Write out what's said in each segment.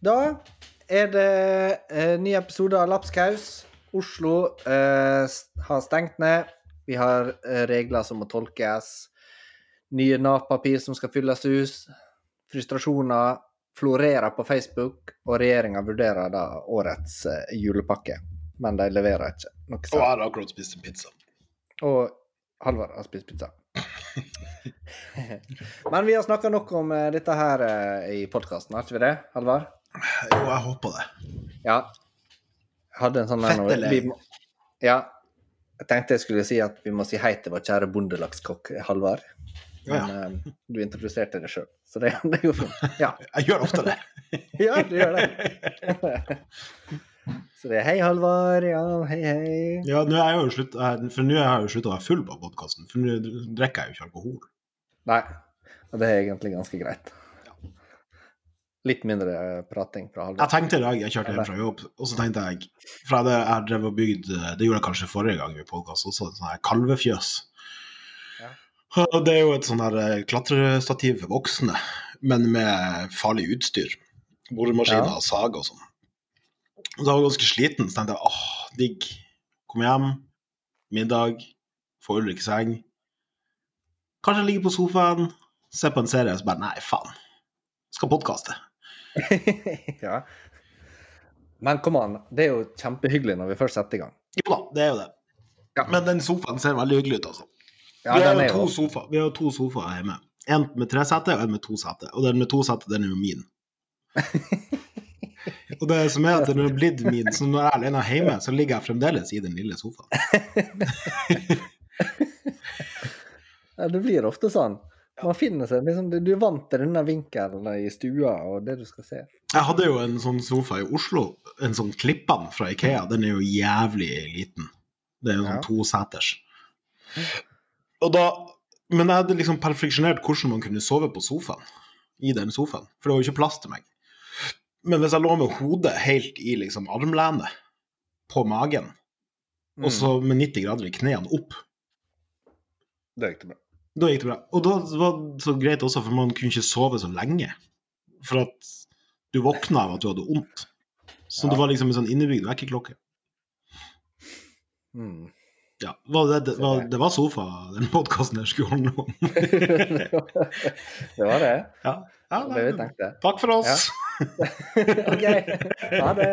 Da er det eh, ny episode av Lapskaus. Oslo eh, har stengt ned. Vi har eh, regler som må tolkes. Nye Nav-papir som skal fylles ut. Frustrasjoner florerer på Facebook, og regjeringa vurderer da årets eh, julepakke. Men de leverer ikke noe Og jeg har akkurat spist en pizza. Og Halvard har spist pizza. Men vi har snakka nok om eh, dette her eh, i podkasten, har ikke vi det, Halvard? Jo, jeg håper det. Ja. Jeg hadde en sånn Fett, må- Ja. Jeg tenkte jeg skulle si at vi må si hei til vår kjære bondelagskokk Halvard. Ja, Men eh, du introduserte det sjøl, så det, det går fint. Ja. Jeg gjør ofte det. ja, du gjør det. så det er hei, Halvard. Ja, hei, hei. Ja, nå er jeg jo slutt, for nå har jeg jo sluttet å være full på podkasten, for nå drikker jeg jo ikke alkohol. Nei, og det er egentlig ganske greit. Litt mindre eh, prating fra Jeg tenkte i dag, jeg kjørte hjem fra jobb, og så tenkte jeg For jeg har drevet og bygd Det gjorde jeg kanskje forrige gang i podkast også, et sånt her kalvefjøs. Ja. Det er jo et sånn her eh, klatrestativ for voksne, men med farlig utstyr. Boremaskiner Ja. og sag og sånn. Og da var jeg ganske sliten, så tenkte jeg åh, digg. Kom hjem, middag, få Ulrik i seng. Kanskje ligge på sofaen, se på en serie, og så bare nei, faen. Skal podkaste. ja. Men kom an, det er jo kjempehyggelig når vi først setter i gang. Jo da, det er jo det. Ja. Men den sofaen ser veldig hyggelig ut, altså. Ja, vi, har jo sofa, vi har jo to sofaer hjemme. En med tre seter og en med to seter. Og den med to seter, den er jo min. og det som er at den er blitt min, så når jeg er alene hjemme, så ligger jeg fremdeles i den lille sofaen. ja, Det blir ofte sånn. Man finner seg liksom, Du er vant til denne vinkelen i stua og det du skal se. Jeg hadde jo en sånn sofa i Oslo, en sånn Klippan fra Ikea. Den er jo jævlig liten. Det er jo sånn Ja. toseters. Og da, men jeg hadde liksom perfeksjonert hvordan man kunne sove på sofaen. I den sofaen. For det var jo ikke plass til meg. Men hvis jeg lå med hodet helt i liksom armlenet på magen, Mm. og så med 90 grader i knærne opp, Det gikk ikke bra. Da gikk det bra. Og da var det så greit også, for man kunne ikke sove så lenge. For at du våkna av at du hadde vondt. Så Ja. det var liksom en sånn innebygd vekkerklokke. Mm. Ja, det, det, var, det var sofa den podkasten jeg skulle handle om. det var det. Ja, ja Det vi tenkte. Takk for oss. OK. Ha det.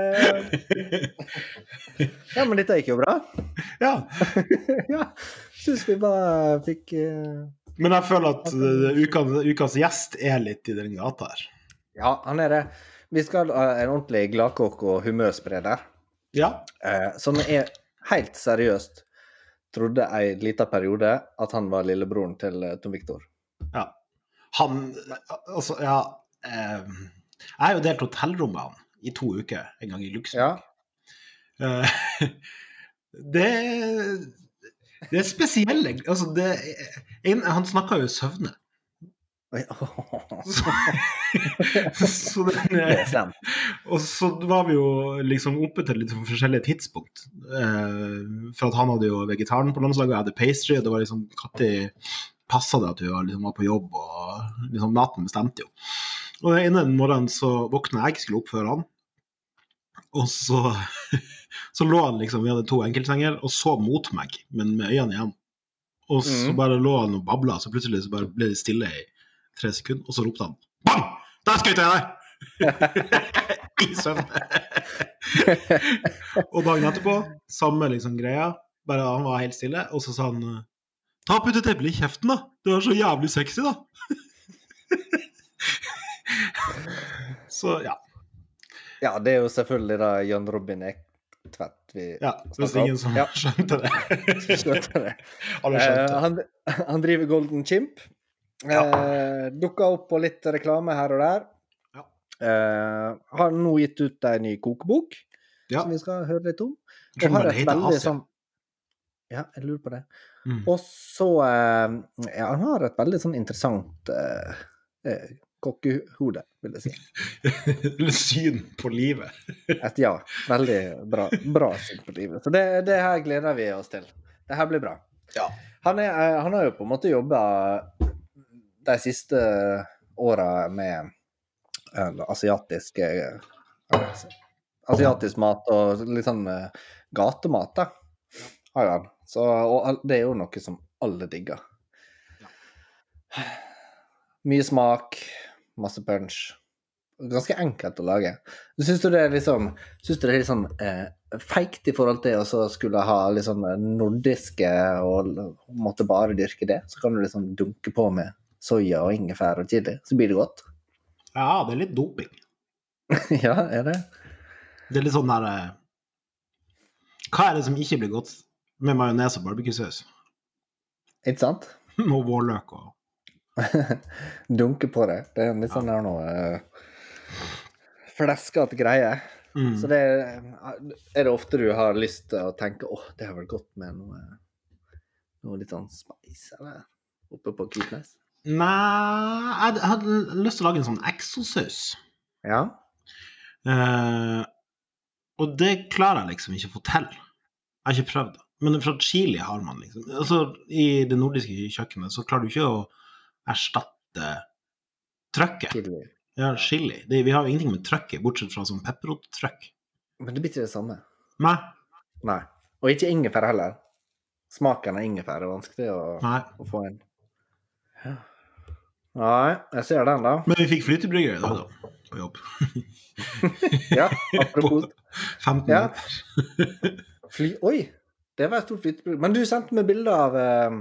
Ja, men dette gikk jo bra. Ja. ja. Syns vi bare fikk uh... Men jeg føler at uh, ukas, ukas gjest er litt i den gata her. Ja, han er det. Vi skal ha en ordentlig gladkokk og humørspreder. Ja. Uh, som er helt seriøst trodde ei lita periode at han var lillebroren til eh, Tom Viktor. ja. Han Altså, ja eh, Jeg har jo delt hotellrom med han i to uker en gang i Luxembourg. Ja. Eh, det Det er spesielle altså det, en, Han snakka jo søvne. Så, så den, og så var vi jo liksom oppe til litt forskjellige tidspunkt. Eh, for at han hadde jo vegetaren på landslaget, jeg hadde pastry, og det var liksom Når passa det at vi var, liksom, var på jobb, og liksom maten bestemte jo. Og den ene morgenen så våkna jeg, skulle opp før han. Og så, så lå han liksom, vi hadde to enkeltsenger, og så mot meg, men med øynene igjen. Og så Mhm. bare lå han og babla, så plutselig så bare ble det stille i tre sekunder, og så ropte han Bang! Der skjøt jeg deg! I søvne. og dagen etterpå, samme liksom greia, bare han var helt stille, og så sa han Ta putteteppet i kjeften, da! Du er så jævlig sexy, da! så ja. Ja, det er jo selvfølgelig da Jan Robin Ektvedt vi ja hvis ingen som Ja. skjønte det. skjønte det. Alle skjønte det. han, han driver Golden Chimp. Eh, Dukka opp på litt reklame her og der. Ja. Eh, har nå gitt ut ei ny kokebok Ja. som vi skal høre litt om. Og har et veldig sånn Ja, jeg lurer på det. Mm. Og så eh, Ja, han har et veldig sånn interessant eh, eh, kokkehode, vil jeg si. Eller syn på livet. Et ja. Veldig bra, bra syn på livet. Så det, det her gleder vi oss til. Det her blir bra. Ja. Han, er, eh, han har jo på en måte jobba de siste åra med asiatisk, Asiatisk mat og litt sånn eh, gatemat, da. Har jo han. Så, og det er jo noe som alle digger. Mye smak, masse punch. Ganske enkelt å lage. Syns du det er liksom Syns du det er litt sånn eh, feigt i forhold til å skulle ha litt sånn nordiske og måtte bare dyrke det? Så kan du liksom dunke på med soya og ingefær og chili, så blir det godt. Ja, det er litt doping. ja, er det? Det er litt sånn der eh, Hva er det som ikke blir godt med majones og barbecuesaus? Ikke sant? Og vårløk og Dunke på det. Det er litt sånn der noe uh, fleskete greie. mm. Så det er, er det ofte du har lyst til å tenke åh, det har vært godt med noe, noe litt sånn spice eller oppe på Kvitnes? Nei, jeg hadde lyst til å lage en sånn exosaus. Ja. Eh, og det klarer jeg liksom ikke å få til. Jeg har ikke prøvd det. Men fra chili har man liksom altså, I det nordiske kjøkkenet så klarer du ikke å erstatte trøkket. Chili. Ja, chili. Det, vi har jo ingenting med trøkket, bortsett fra sånn pepperrottrøkk. Men det blir ikke det samme. Nei. Nei. Og ikke ingefær heller. Smaken av ingefær er vanskelig å, å få inn. Nei, jeg ser den, da. Men vi fikk flytebrygge i dag, da. På jobb. Ja, apropos 15 Ja. fly... Oi! Det var et stort flytebrygge. Men du sendte meg bilde av eh,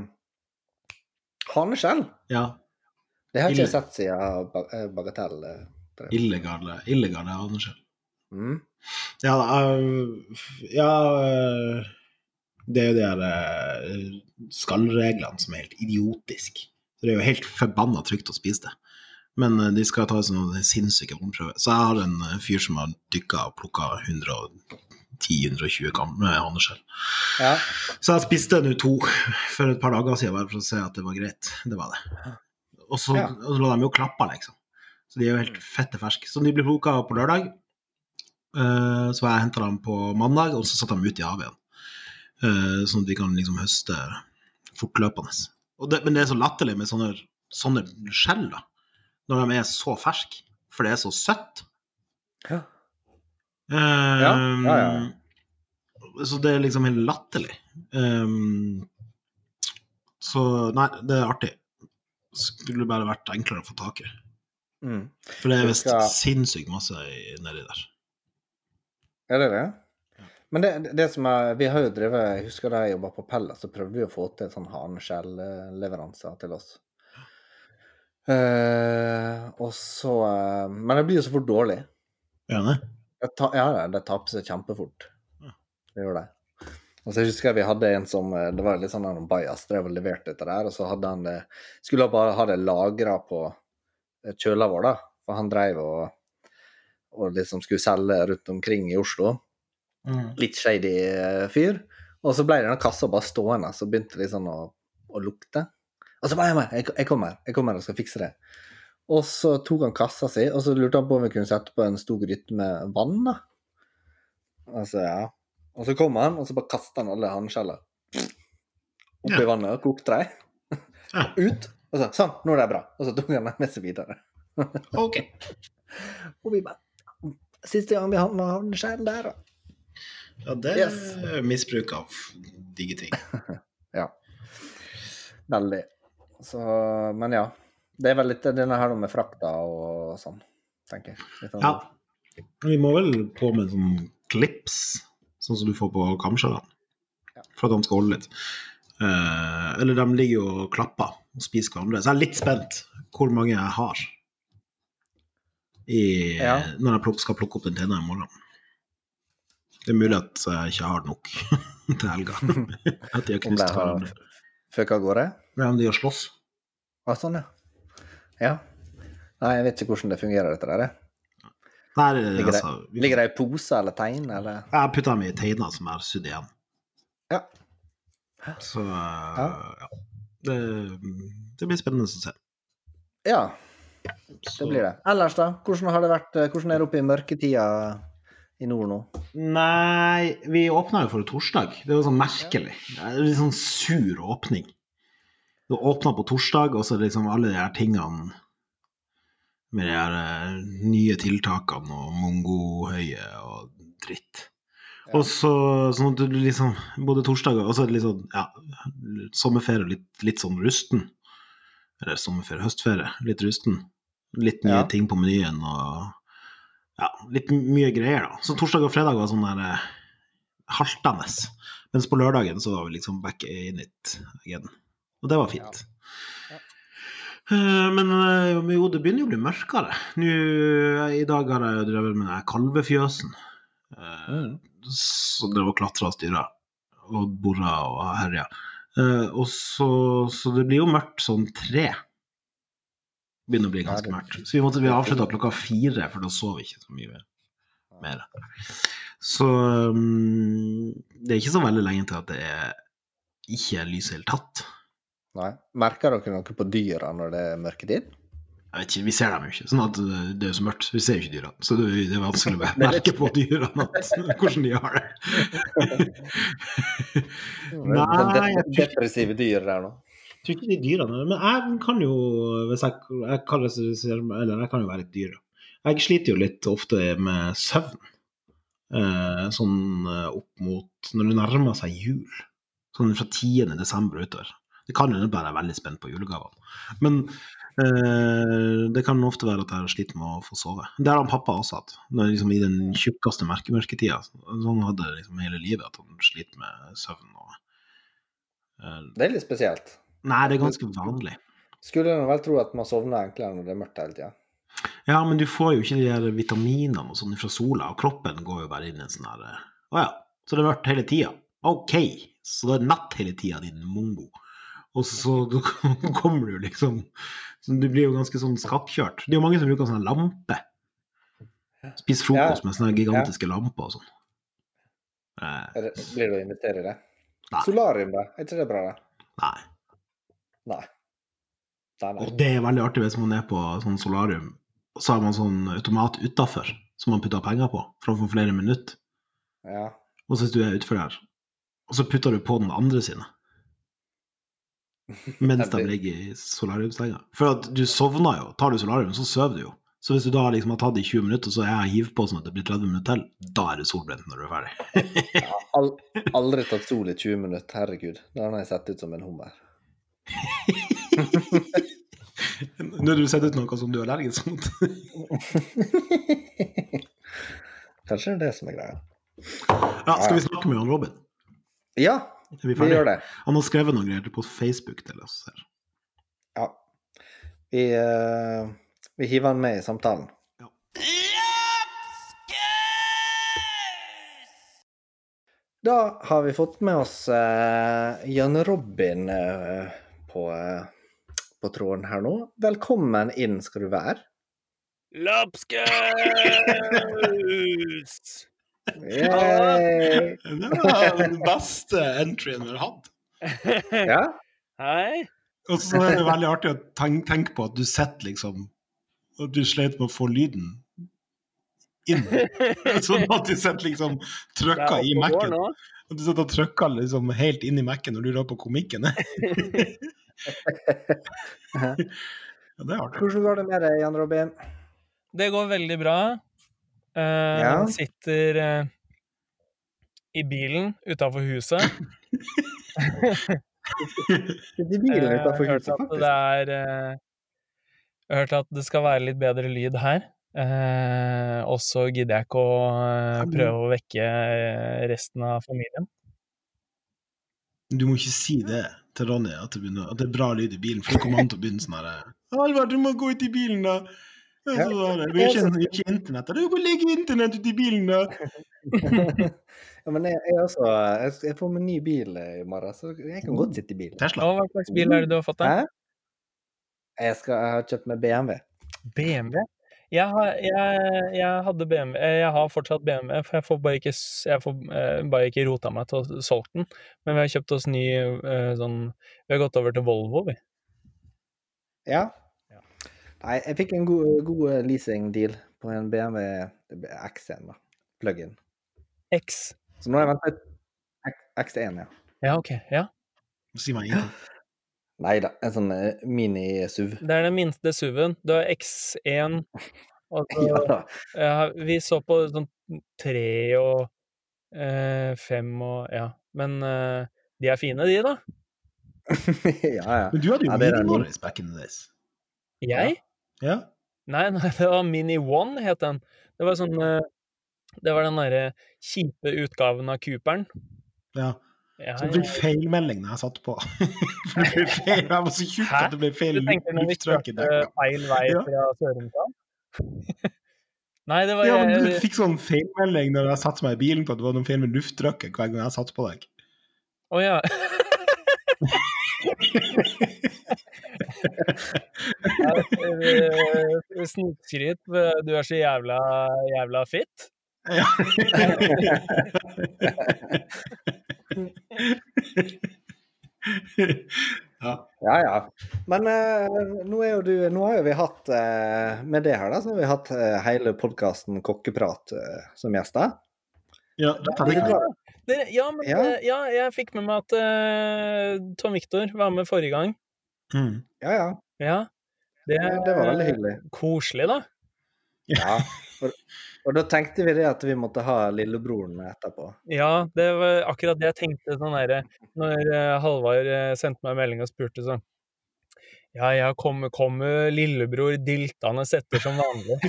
haneskjell. Ja. Det har ikke jeg Ille. sett siden eh, Bagatell. eh. Illegale, illegale haneskjell. Mm. Ja, uh, ja uh, Det er jo de der uh, skallreglene som er helt idiotiske. Så det er jo helt forbanna trygt å spise det. Men øh, de skal ta sånne sinnssyke håndprøver. Så jeg har en øh, fyr som har dykka og plukka 110-120 gamle med haneskjell. Ja. Så jeg spiste nå to for et par dager siden, bare for å se at det var greit. Det var det. Og så, Ja. lå de jo klappa, liksom. Så de er jo helt fette ferske. Så de blir plukka på lørdag. Eh, så jeg henta dem på mandag, og så satte de ut i havet igjen. Eh, sånn at vi kan liksom høste fortløpende. Det, men det er så latterlig med sånne, sånne skjell, da. Når de er så ferske. For det er så søtt. Ja. Um, Ja, ja, ja. Så det er liksom helt latterlig. Um, så nei, det er artig. Skulle bare vært enklere å få tak i. Mm. For det er visst skal- sinnssykt masse nedi der. Er det det? Men det, det som er, vi har jo drevet Jeg husker da jeg jobba på Pella, så prøvde vi å få til sånn haneskjellleveranser til oss. Uh, og så uh, Men det blir jo så fort dårlig. Enig? Det, ta, ja, det taper seg kjempefort. Det gjør det. Og så husker jeg vi hadde en som eh, Det var litt sånn en bajas, drev og leverte dette der, og så hadde han det Skulle bare ha det lagra på kjøla vår, da. For han dreiv og, og liksom skulle selge rundt omkring i Oslo. Mm. Litt shady fyr. Og så ble denne kassa bare stående, så begynte det sånn å, å lukte. Og så bare jeg, jeg, jeg kommer, jeg kommer og skal fikse det. Og så tok han kassa si, og så lurte han på om vi kunne sette på en stor gryte med vann, da. Altså, ja. Og så kom han, og så bare kasta han alle håndskjellene oppi Ja. vannet og kokte dem. Ja. Ut. Og så sånn, nå er det bra. Og så tok han dem med seg videre. OK. Og vi bare Siste gang vi havna håndskjell der, da. Ja, det Yes. er misbruk av digge ting. ja. Veldig. Så, men ja. Det er vel litt denne her med frakta og sånn, tenker jeg. Litt sånn- Ja. Vi må vel på med sånn klips, sånn som du får på kamskjellene, Ja. for at de skal holde litt. Eh, eller de ligger jo og klapper og spiser hverandre. Så jeg er litt spent hvor mange jeg har i, Ja. når jeg skal plukke opp den tena i morgen. Det er mulig at jeg ikke har nok til helga. At de har knust hverandre. føka av gårde? Ja, om de har slåss. Å, sånn, ja. Ja. Nei, jeg vet ikke hvordan det fungerer, dette der. Nei, Ligger det- altså, vi- Ligger det i pose eller tegn, eller? Jeg putta dem i teiner som er sydd igjen. Ja. Så ja. Det, det blir spennende å se. Ja, det blir det. Ellers, da? Hvordan har det vært? eh, Hvordan er det oppe i mørketida i nord nå? Nei, vi åpna jo for torsdag. Det var sånn merkelig. Det er litt sånn sur åpning. Du åpna på torsdag, og så liksom alle de her tingene Med de her eh, nye tiltakene og mongohøye og dritt. Ja. Og så sånn at du liksom Både torsdager og så litt sånn ja, sommerferie litt, litt sånn rusten. Eller sommerferie, høstferie, litt rusten. Litt nye Ja. ting på menyen og ja, litt mye greier, da. Så torsdag og fredag var sånn der eh, haltende. Mens på lørdagen så var vi liksom back in it again. Og det var fint. Ja. Eh, Men eh, jo, det begynner jo å bli mørkere. Nå, I dag har jeg jo drevet med denne kalvefjøsen. Eh, Mm. Så drev og klatra og styra og bora og herja. Eh, og så, så det blir jo mørkt sånn tre. Begynner å bli ganske mørkt. Så vi måtte vi avslutta klokka fire, for da sov vi ikke så mye mer. Så um, det er ikke så veldig lenge til at det er ikke er lys i det hele tatt. Nei. Merker dere noe på dyra når det er mørketid? Jeg vet ikke, Vi ser dem jo ikke. sånn at uh, Det er jo så mørkt, vi ser jo ikke dyrene. Så det, det er vanskelig å merke på dyrene at, hvordan de har det. Nei, Nei, jeg tror depressive dyr der nå. Tror ikke de dyrene Men jeg kan jo hvis jeg, jeg, kan, eller jeg kan jo være et dyr. Jeg sliter jo litt ofte med søvn. Eh, sånn eh, opp mot Når det nærmer seg jul. Sånn fra 10. desember utover. Det kan jo bare være veldig spent på julegavene. Men eh, det kan ofte være at jeg har slitt med å få sove. Det har han pappa også hatt. Liksom, I den tjukkeste merkemørketida. Sånn hadde det liksom hele livet, at han sliter med søvn. Og, eh, Det er litt spesielt. Nei, det er ganske vanlig. Skulle man vel tro at man sovner enklere når det er mørkt hele tida. Ja, men du får jo ikke de der vitaminene og sånn fra sola, og kroppen går jo bare inn i en sånn her eh, Å ja, så det er mørkt hele tida. OK, så det er natt hele tida, din mongo. Og så da kommer du liksom så Du blir jo ganske sånn skakkjørt. Det er jo mange som bruker sånn lampe. Spis frokost med sånne gigantiske lamper og sånn. Eh, Blir du å invitere i det? Nei. Solarium, da? Er ikke det bra, det? nei. Nei. Nei, nei. Og det er veldig artig hvis man er på sånn solarium, og så har man sånn automat utafor som man putter penger på framfor flere minutter. Ja. Og så hvis du er utfor der, og så putter du på den andre sine. Mens de ligger i solariumssenga. For at du sovner jo. Tar du solarium, så sover du jo. Så hvis du da liksom har tatt det i 20 minutter, så er jeg hiv på sånn at det blir 30 minutter til, da er du solbrent når du er ferdig. Jeg har aldri tatt sol i 20 minutter, herregud. Da har jeg sett ut som en hummer. Nå har du sett ut noe som du er allergisk mot. Kanskje det er det som er greia. Ja, skal vi snakke med han Robin? Ja, vi vi gjør det. Han har skrevet noen greier på Facebook til oss. her. Ja. Vi, uh, vi hiver han med i samtalen. Da har vi fått med oss uh, Jan Robin eh, på, eh, på tråden her nå. Velkommen inn skal du være. Lapskaus! Yay! Det var den beste entryen vi har hatt. Ja, Hei. Og så er det veldig artig å tenke, tenke på at du sitter liksom Og du slet med å få lyden inn. Sånn at du sitter liksom trykka er i Mac-en. Og du sitter og trykker liksom helt inn i Mac-en og lurer på komikken. ja, det er artig. hvordan går det med deg, Jan Robin? Det går veldig bra. Uh, Ja. Sitter uh, i bilen utafor huset. Sitter i bilen utafor utenfor huset, faktisk. det er eh, Jeg har hørt at det skal være litt bedre lyd her. Uh, og så gidder jeg ikke å uh, prøve å vekke eh, resten av familien. Du må ikke si det til Ronny, at det, begynner, at det er bra lyd i bilen, for det kommer han til å begynne sånn herre Alvar, du må gå ut i bilen, da! Ja, det. Vi har ikke, ikke internett. Du må legge internett ut i bilen, da! ja, men jeg, jeg, også, jeg, jeg får meg ny bil eh, i morgen, så jeg kan godt sitte i bilen. Tesla. Hva slags bil er det du har fått? da? Jeg, skal, jeg har kjøpt meg BMW. BMW? Jeg, har, jeg, jeg hadde BMW eh, Jeg har fortsatt BMW, for jeg får bare ikke, jeg får, eh, bare ikke rota meg til å solge den. Men vi har kjøpt oss ny eh, sånn Vi har gått over til Volvo, vi. Ja. Ja. Nei, jeg fikk en god, god leasing-deal på en BMW X1, da. Plug-in. X. Så nå har jeg ventet X- X1, ja. Ja, OK. Ja. Si meg ingenting. Nei da, en sånn eh, mini-SUV. Det er den minste SUV-en. Du har X1 og så Ja da. ja, Vi så på sånn tre og eh, fem og Ja. Men eh, de er fine, de, da. ja, ja. Men du hadde jo Ja, Mini. Morris back in the days. Jeg? Ja? Nei, nei, det var Mini One, het den. Det var sånn eh, Det var den derre kjipe utgaven av Cooperen. ja. Ja, Så det ble feil melding når jeg satte på. For det ble feil. Jeg var så tjukk at det ble feil Du lufttrykk i kjørte feil vei Ja. fra Sørumsand? Nei, det var Ja, men du fikk sånn feilmelding når jeg satte meg i bilen på at det var noe feil med lufttrykket hver gang jeg satte på deg. Å ja. ja eh, Snikskryt. Du er så jævla, jævla fit. Ja. ja. Ja, ja. Men eh, nå er jo du Nå har jo vi hatt eh, Med det her, da, så har vi hatt eh, hele podkasten Kokkeprat eh, som gjester. ja, tar Er jeg? Det, ja, men Ja. eh, ja, jeg fikk med meg at eh, Tom Victor var med forrige gang. Mm. Ja, ja. Ja. Det, Det, det var veldig hyggelig. Koselig, da. Ja. Og, og da tenkte vi det at vi måtte ha lillebroren etterpå. Ja, det var akkurat det jeg tenkte sånn derre Når eh, Halvard eh, sendte meg melding og spurte sånn Ja, ja, kommer kom lillebror diltende etter som vanlig.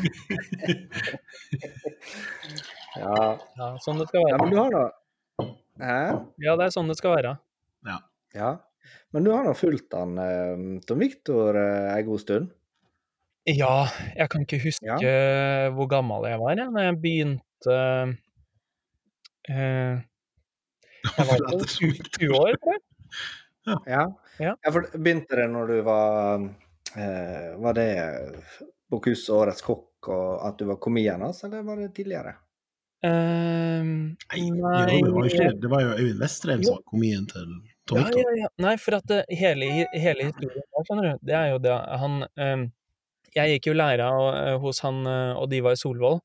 Ja. Ja, sånn det skal ja, men du har da Hæ? Ja, det er sånn det skal være. Ja. Men du har nå fulgt han eh, Tom Viktor eh, ei god stund? Ja, jeg kan ikke huske hvor gammel jeg var jeg, når jeg begynte eh, Jeg var vel 20 år, tror jeg. Ja. Ja. for begynte det når du var eh, Var det Bokhus Årets kokk og at du var komien hans, eller var det tidligere? Um, Nei, det var jo- det var jo ikke- det var jo Øyvind Vestrheim som var komien til Tom Ja, ja, ja. Nei, for at det, hele, hele historien der, skjønner du, det er jo det han ehm, Jeg gikk jo læra hos han eh, og de var i Solvoll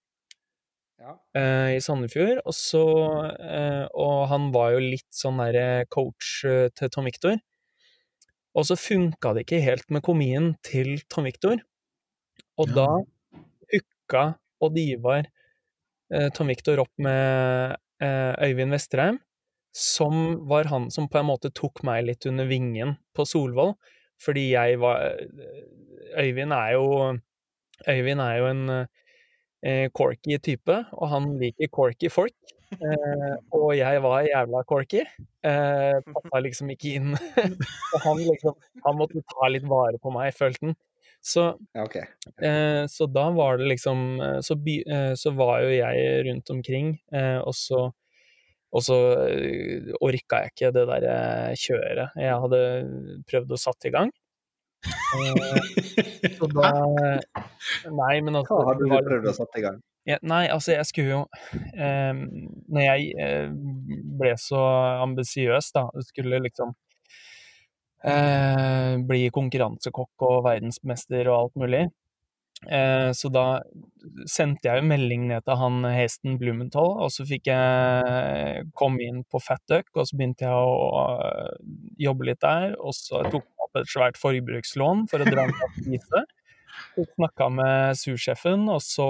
Ja. eh, i Sandefjord, og så eh, Og han var jo litt sånn derre coach eh, til Tom Victor. Og så funka det ikke helt med komien til Tom Victor. Og Ja. da hooka Odd Ivar eh, Tom Victor opp med eh, Øyvind Vesterheim, som var han som på en måte tok meg litt under vingen på Solvoll, fordi jeg var Øyvind er jo Øyvind er jo en eh, corky type, og han liker corky folk. Eh, og jeg var jævla corky. Eh, Passa liksom ikke inn. og han liksom Han måtte ta litt vare på meg, følte han. Så okay. Eh, så da var det liksom eh, så, by, eh, så var jo jeg rundt omkring, eh, og så og så eh, orka jeg ikke det der eh, kjøret jeg hadde prøvd å satt i gang. Eh, så da Nei, men altså Hva hadde du prøvd å satt i gang? ja, nei, altså, jeg skulle jo eh, Når jeg eh, ble så ambisiøs, da, skulle liksom eh, bli konkurransekokk og verdensmester og alt mulig, så da sendte jeg melding ned til han Hesten Blumenthal, og så fikk jeg komme inn på Fat og så begynte jeg å eh, jobbe litt der, og så tok jeg opp et svært forbrukslån for å dra ned spise. Fikk snakka med sursjefen, og så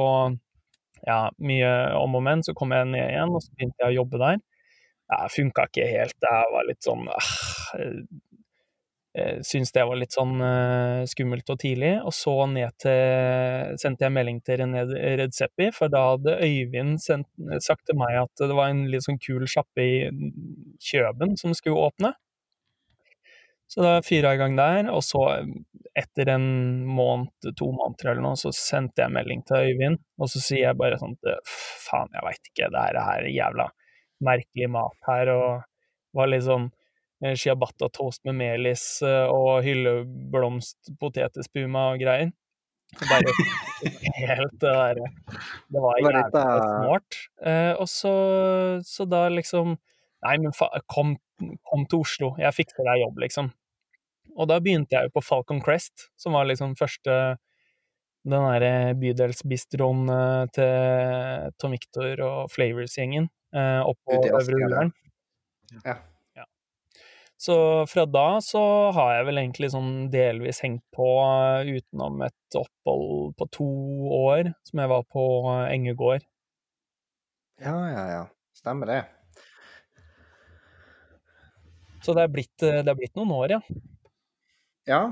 ja, mye om og men, så kom jeg ned igjen, og så begynte jeg å jobbe der. Det funka ikke helt, det var litt sånn Jeg syns det var litt sånn eh, skummelt og tidlig. Og så ned til sendte jeg melding til René Redzepi, for da hadde Øyvind sendt, sagt til meg at det var en litt sånn kul sjappe i Kjøben som skulle åpne. Så da fyra jeg i gang der, og så etter en måned, to måneder eller noe, så sendte jeg melding til Øyvind, og så sier jeg bare sånn faen, jeg veit ikke, det her er jævla merkelig mat her, og var litt sånn eh, ciabatta toast med melis eh, og hylleblomst potetespuma og greier. Bare helt det derre Det var jævlig smart snålt. Eh, og så, så da liksom Nei, men fa kom, kom til Oslo, jeg fikser deg jobb, liksom. Og da begynte jeg jo på Falcon Crest, som var liksom første den derre bydelsbistroen eh, til Tom Victor og Flavors-gjengen eh, oppå Øvre. Ullern. Ja. Så fra da så har jeg vel egentlig sånn delvis hengt på eh, utenom et opphold på to år som jeg var på eh, Engegård. Ja, ja, ja. Stemmer det. Så det er blitt, eh, det er blitt noen år, ja. Ja.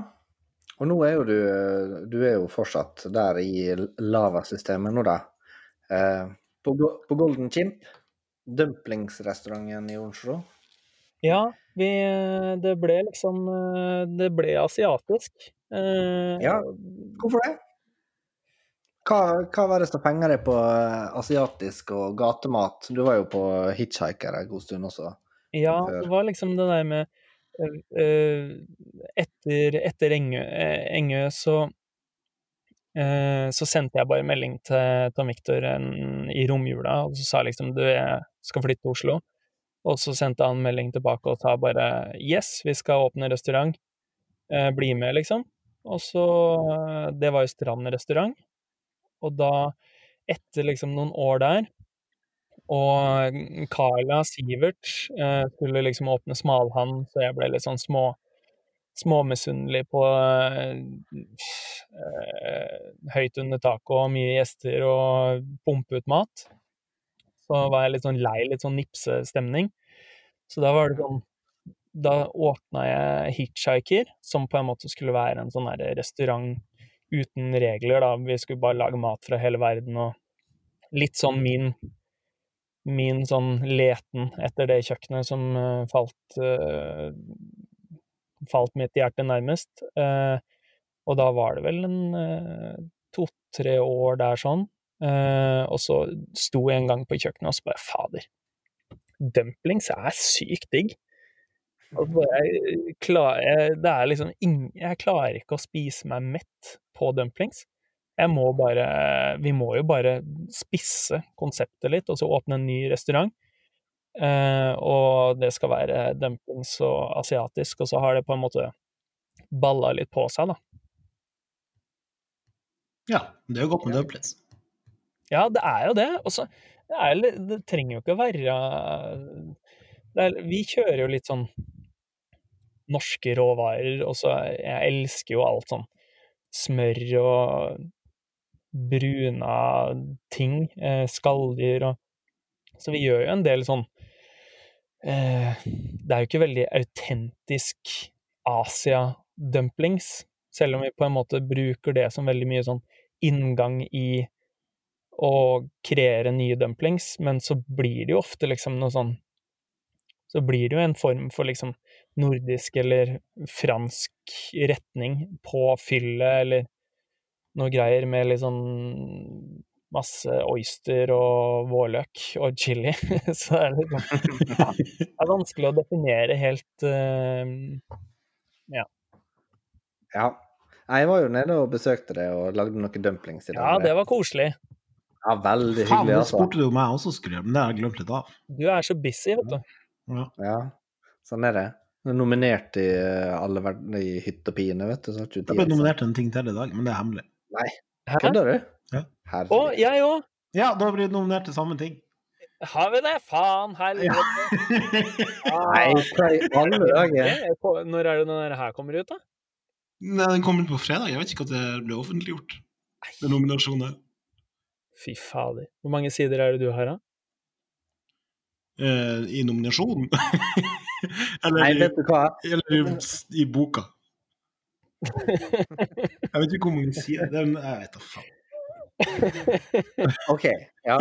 Og nå er jo du Du er jo fortsatt der i lavasystemet nå, da. Eh, på, på Golden Chimp, dumplingsrestauranten i Oslo. Ja, vi, det ble liksom eh, Det ble asiatisk. Eh, Ja. Hvorfor det? Hva, hva var det som penga deg på eh, asiatisk og gatemat? Du var jo på hitchhiker en god stund også. Ja, det var liksom det der med eh, eh, Etter, etter Engø, eh, Engø så eh, så sendte jeg bare melding til Tom Victor i romjula, og så sa liksom du jeg skal flytte til Oslo. Og så sendte han melding tilbake og sa bare yes, vi skal åpne restaurant. Eh, bli med, liksom. Og så eh, Det var jo Strand restaurant. Og da, etter liksom noen år der, og Carla Sivert eh, skulle liksom åpne smalhand, så jeg ble litt sånn små småmisunnelig på eh, eh, høyt under taket og mye gjester og pumpe ut mat. Så var jeg litt sånn lei, litt sånn nipsestemning. Så da var det sånn Da åpna jeg Hitchhiker, som på en måte skulle være en sånn restaurant uten regler, da. Vi skulle bare lage mat fra hele verden og litt sånn min min sånn leten etter det kjøkkenet som uh, falt uh, falt mitt hjerte nærmest. Uh, og da var det vel en to-tre år der sånn. Eh, og så sto jeg en gang på kjøkkenet og så bare fader, dumplings er sykt digg. Og bare, jeg, klar, jeg, det er liksom ingen, jeg klarer ikke å spise meg mett på dumplings. Jeg må bare Vi må jo bare spisse konseptet litt, og så åpne en ny restaurant. Uh, og det skal være dumplings og asiatisk, og så har det på en måte balla litt på seg, da. Ja, det er jo godt med dumplings. Ja, det er jo det. Og så det, det trenger jo ikke å være det er, Vi kjører jo litt sånn norske råvarer, og så Jeg elsker jo alt sånn smør og bruna ting. Eh, skalldyr og Så vi gjør jo en del sånn eh, Det er jo ikke veldig autentisk Asia-dumplings, selv om vi på en måte bruker det som veldig mye sånn inngang i å kreere nye dumplings, men så blir det jo ofte liksom noe sånn Så blir det jo en form for liksom nordisk eller fransk retning på fyllet, eller noe greier med litt sånn masse oyster og vårløk og chili. Så det er ja, Det er vanskelig å definere helt Ja. Ja. Jeg var jo nede og besøkte det og lagde noen dumplings i dag. Ja, det var koselig. Ja, veldig Faen, hyggelig, det altså. spurte du om jeg også skulle gjøre, men det har jeg glemt litt av. Du er så busy, vet du. Ja. Ja, sånn er det. Du er nominert i eh, alle verden i hytt og pine, vet du. Så ikke Jeg ble nominert til en ting til i dag, men det er hemmelig. Nei, Kødder du? Ja. Å, jeg òg! Ja, da blir du nominert til samme ting. Har vi det? Faen, helvete! Nei, alle dager? Det er på- Når er det den her kommer ut, da? Nei, den kommer ut på fredag. Jeg vet ikke at det ble offentliggjort. Den nominasjonen. Fy fader. Hvor mange sider er det du har, da? Eh, I nominasjonen? eller, Nei, vet du hva? eller i, boka. Jeg vet ikke hvor mange sider det er. men Jeg vet da faen. OK, ja.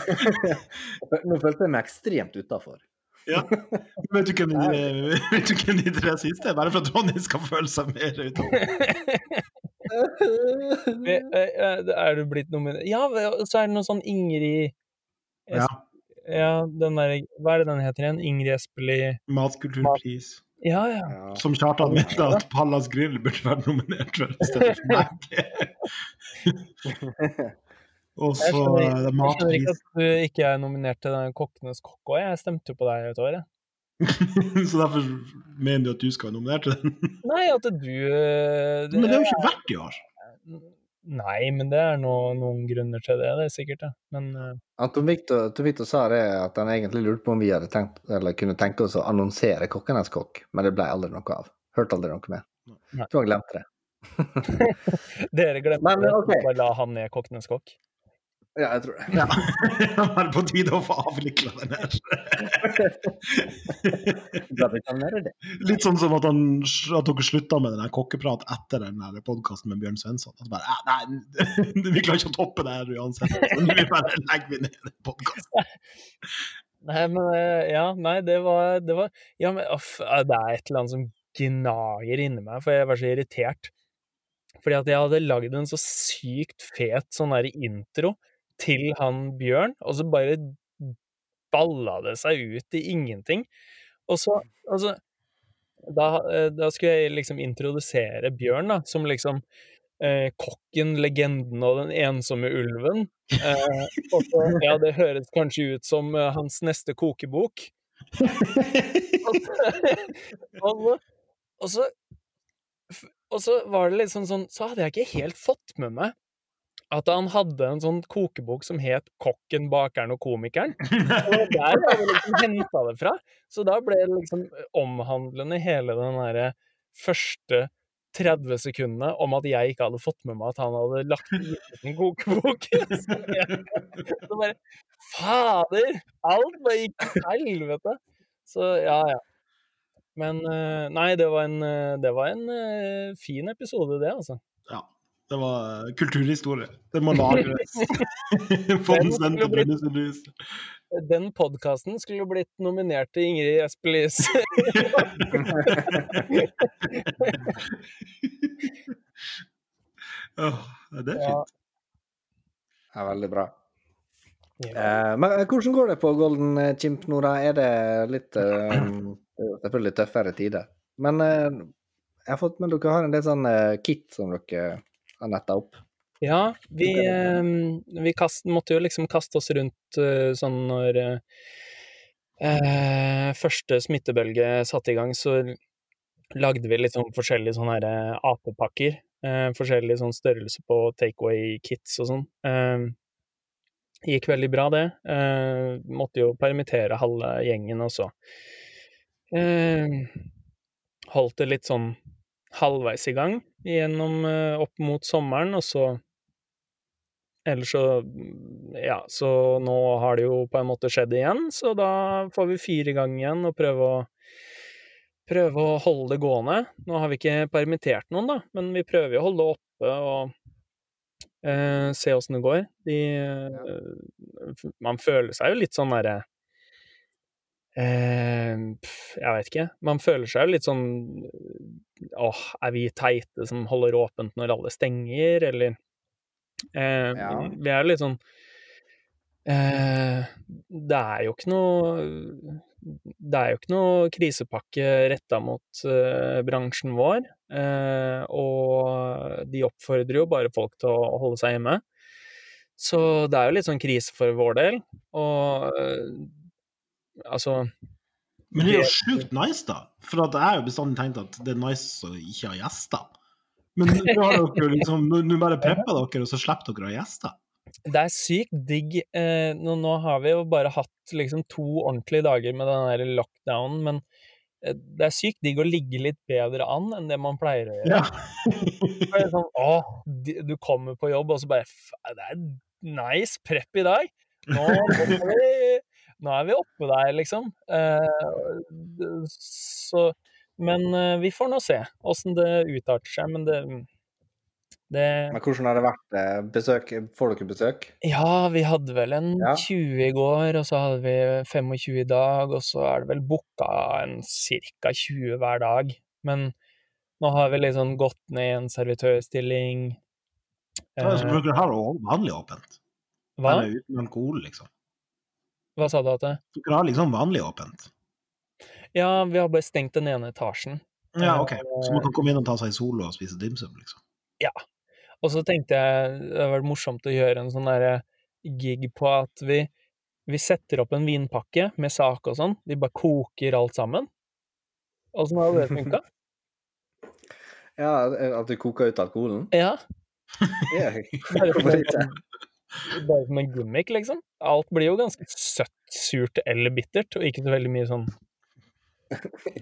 Nå følte jeg meg ekstremt utafor. Ja. Vet du hvem de, vet du hvem de tre siste er? Bare for at Ronny skal føle seg mer utafor. Er du blitt nominert Ja, så er det noe sånn Ingrid Ja. Ja, den der Hva er det den heter igjen? Ingrid Espelid Matkulturpris. Ja, ja. Ja. Som Kjartan mente at Pallas Grill burde vært nominert for i stedet for meg. Og så eh, jeg skjønner ikke at du ikke er nominert til den Kokkenes kokk òg. Jeg stemte jo på deg et år, jeg. så derfor mener du at du skal være nominert til den? Nei, at du, det, Men det har jo ikke vært i år. Nei, men det er noe, noen grunner til det, det er sikkert det. Men uh... At Tom Victor, Tom Victor sa det at han egentlig lurte på om vi hadde tenkt, eller kunne tenke oss å annonsere Kokkenes kokk, men det ble aldri noe av. Hørte aldri noe mer. Tror han glemte det. dere glemte Men, det, så bare la han ned Kokkenes kokk. Ja, jeg tror det. Ja. Nå er på tide å få avvikla den her. Det. Litt sånn som at, han, at dere slutta med den her kokkeprat etter den podkasten med Bjørn Svensson. At bare, "Ah, nei, vi klarer ikke å toppe det her uansett. Så nå bare legger vi ned podkasten. Nei, men eh, ja, nei, det var, det var Ja, men uff, eh, det er et eller annet som gnager inni meg, for jeg var så irritert. Fordi at jeg hadde lagd en så sykt fet sånn der intro til han Bjørn, og så bare balla det seg ut i ingenting. Og så, altså da, eh, da skulle jeg liksom introdusere Bjørn, da, som liksom eh, kokken, legenden og den ensomme ulven. Eh, og så, ja, det høres kanskje ut som eh, hans neste kokebok. Og så, og så, og så var det liksom sånn Så hadde jeg ikke helt fått med meg at han hadde en sånn kokebok som het 'Kokken, bakeren og komikeren'. Og der hadde vi liksom henta det fra. Så da ble det liksom omhandlende hele den derre første 30 sekundene om at jeg ikke hadde fått med meg at han hadde lagt ut en kokebok. Så Så bare Fader! Alt bare gikk til helvete. Så ja, ja. Men eh, nei, det var en, eh, det var en eh, fin episode, det, altså. Ja. Det var eh, kulturhistorie. Det må lagres. Få den sendt til Brønnøysundhuset. Den podkasten skulle blitt nominert til Ingrid Espelid oh, det er Ja. Det er veldig bra. Ja. Eh, men eh, hvordan går det på Golden Chimp nå, da? Er det litt selvfølgelig tøffere tider. Men jeg har fått med dere har en del sånn kit som dere har netta opp. Ja, vi, eh, vi kast, måtte jo liksom kaste oss rundt eh, sånn når eh, eh, første smittebølge satte i gang, så lagde vi litt sånn forskjellige sånne her eh, apepakker. Eh, forskjellig sånn størrelse på takeaway-kits og sånn. Eh, gikk veldig bra, det. Eh, måtte jo permittere halve gjengen også. Eh, holdt det litt sånn halvveis i gang gjennom eh, opp mot sommeren, og så Ellers så Ja, så nå har det jo på en måte skjedd igjen, så da får vi fire i gang igjen og prøve å Prøve å holde det gående. Nå har vi ikke permittert noen, da, men vi prøver å holde det oppe og uh, se åssen det går. De uh, Man føler seg jo litt sånn derre Jeg vet ikke. Man føler seg jo litt sånn Åh, er vi teite som holder åpent når alle stenger, eller eh, Ja. Vi er jo litt sånn eh, Det er jo ikke noe Det er jo ikke noe krisepakke retta mot eh, bransjen vår, eh, og de oppfordrer jo bare folk til å holde seg hjemme. Så det er jo litt sånn krise for vår del, og eh, altså Men det er jo sjukt nice, da. For jeg har jo bestandig tenkt at det er nice å ikke ha gjester. Men nå har dere liksom, nå bare prepper dere, og så slipper dere å ha gjester. Det er sykt digg. Eh, nå, nå har vi jo bare hatt liksom to ordentlige dager med den der lockdownen, men eh, det er sykt digg å ligge litt bedre an enn det man pleier å gjøre. Ja. Sånn, å, du kommer på jobb, og så bare Det er nice prep i dag. Nå, nå, er, vi, nå er vi oppe der, liksom. Eh, så Men eh, vi får nå se åssen det utarter seg. Men det, det Men hvordan har det vært? eh, Besøk, får dere besøk? Ja, vi hadde vel en Ja. 20 i går, og så hadde vi 25 i dag, og så er det vel booka en ca. 20 hver dag. Men nå har vi liksom gått ned i en servitørstilling. Ja, så dere har det vanlig åpent. hva? Eller uten alkohol, liksom. Hva sa du at det? Dere har liksom vanlig åpent. Ja, vi har bare stengt den ene etasjen. Ja, OK. Så man kan komme inn og ta seg i solo og spise dimsum, liksom. Ja. Og så tenkte jeg det hadde vært morsomt å gjøre en sånn derre gig på at vi, vi setter opp en vinpakke med sak og sånn. Vi bare koker alt sammen. Åssen hadde det funka? Ja, eh, At du koker ut alkoholen? Ja. Ja, hvorfor ikke? Sånn- bare som en gimmick, liksom. Alt blir jo ganske søtt, surt eller bittert, og ikke så veldig mye sånn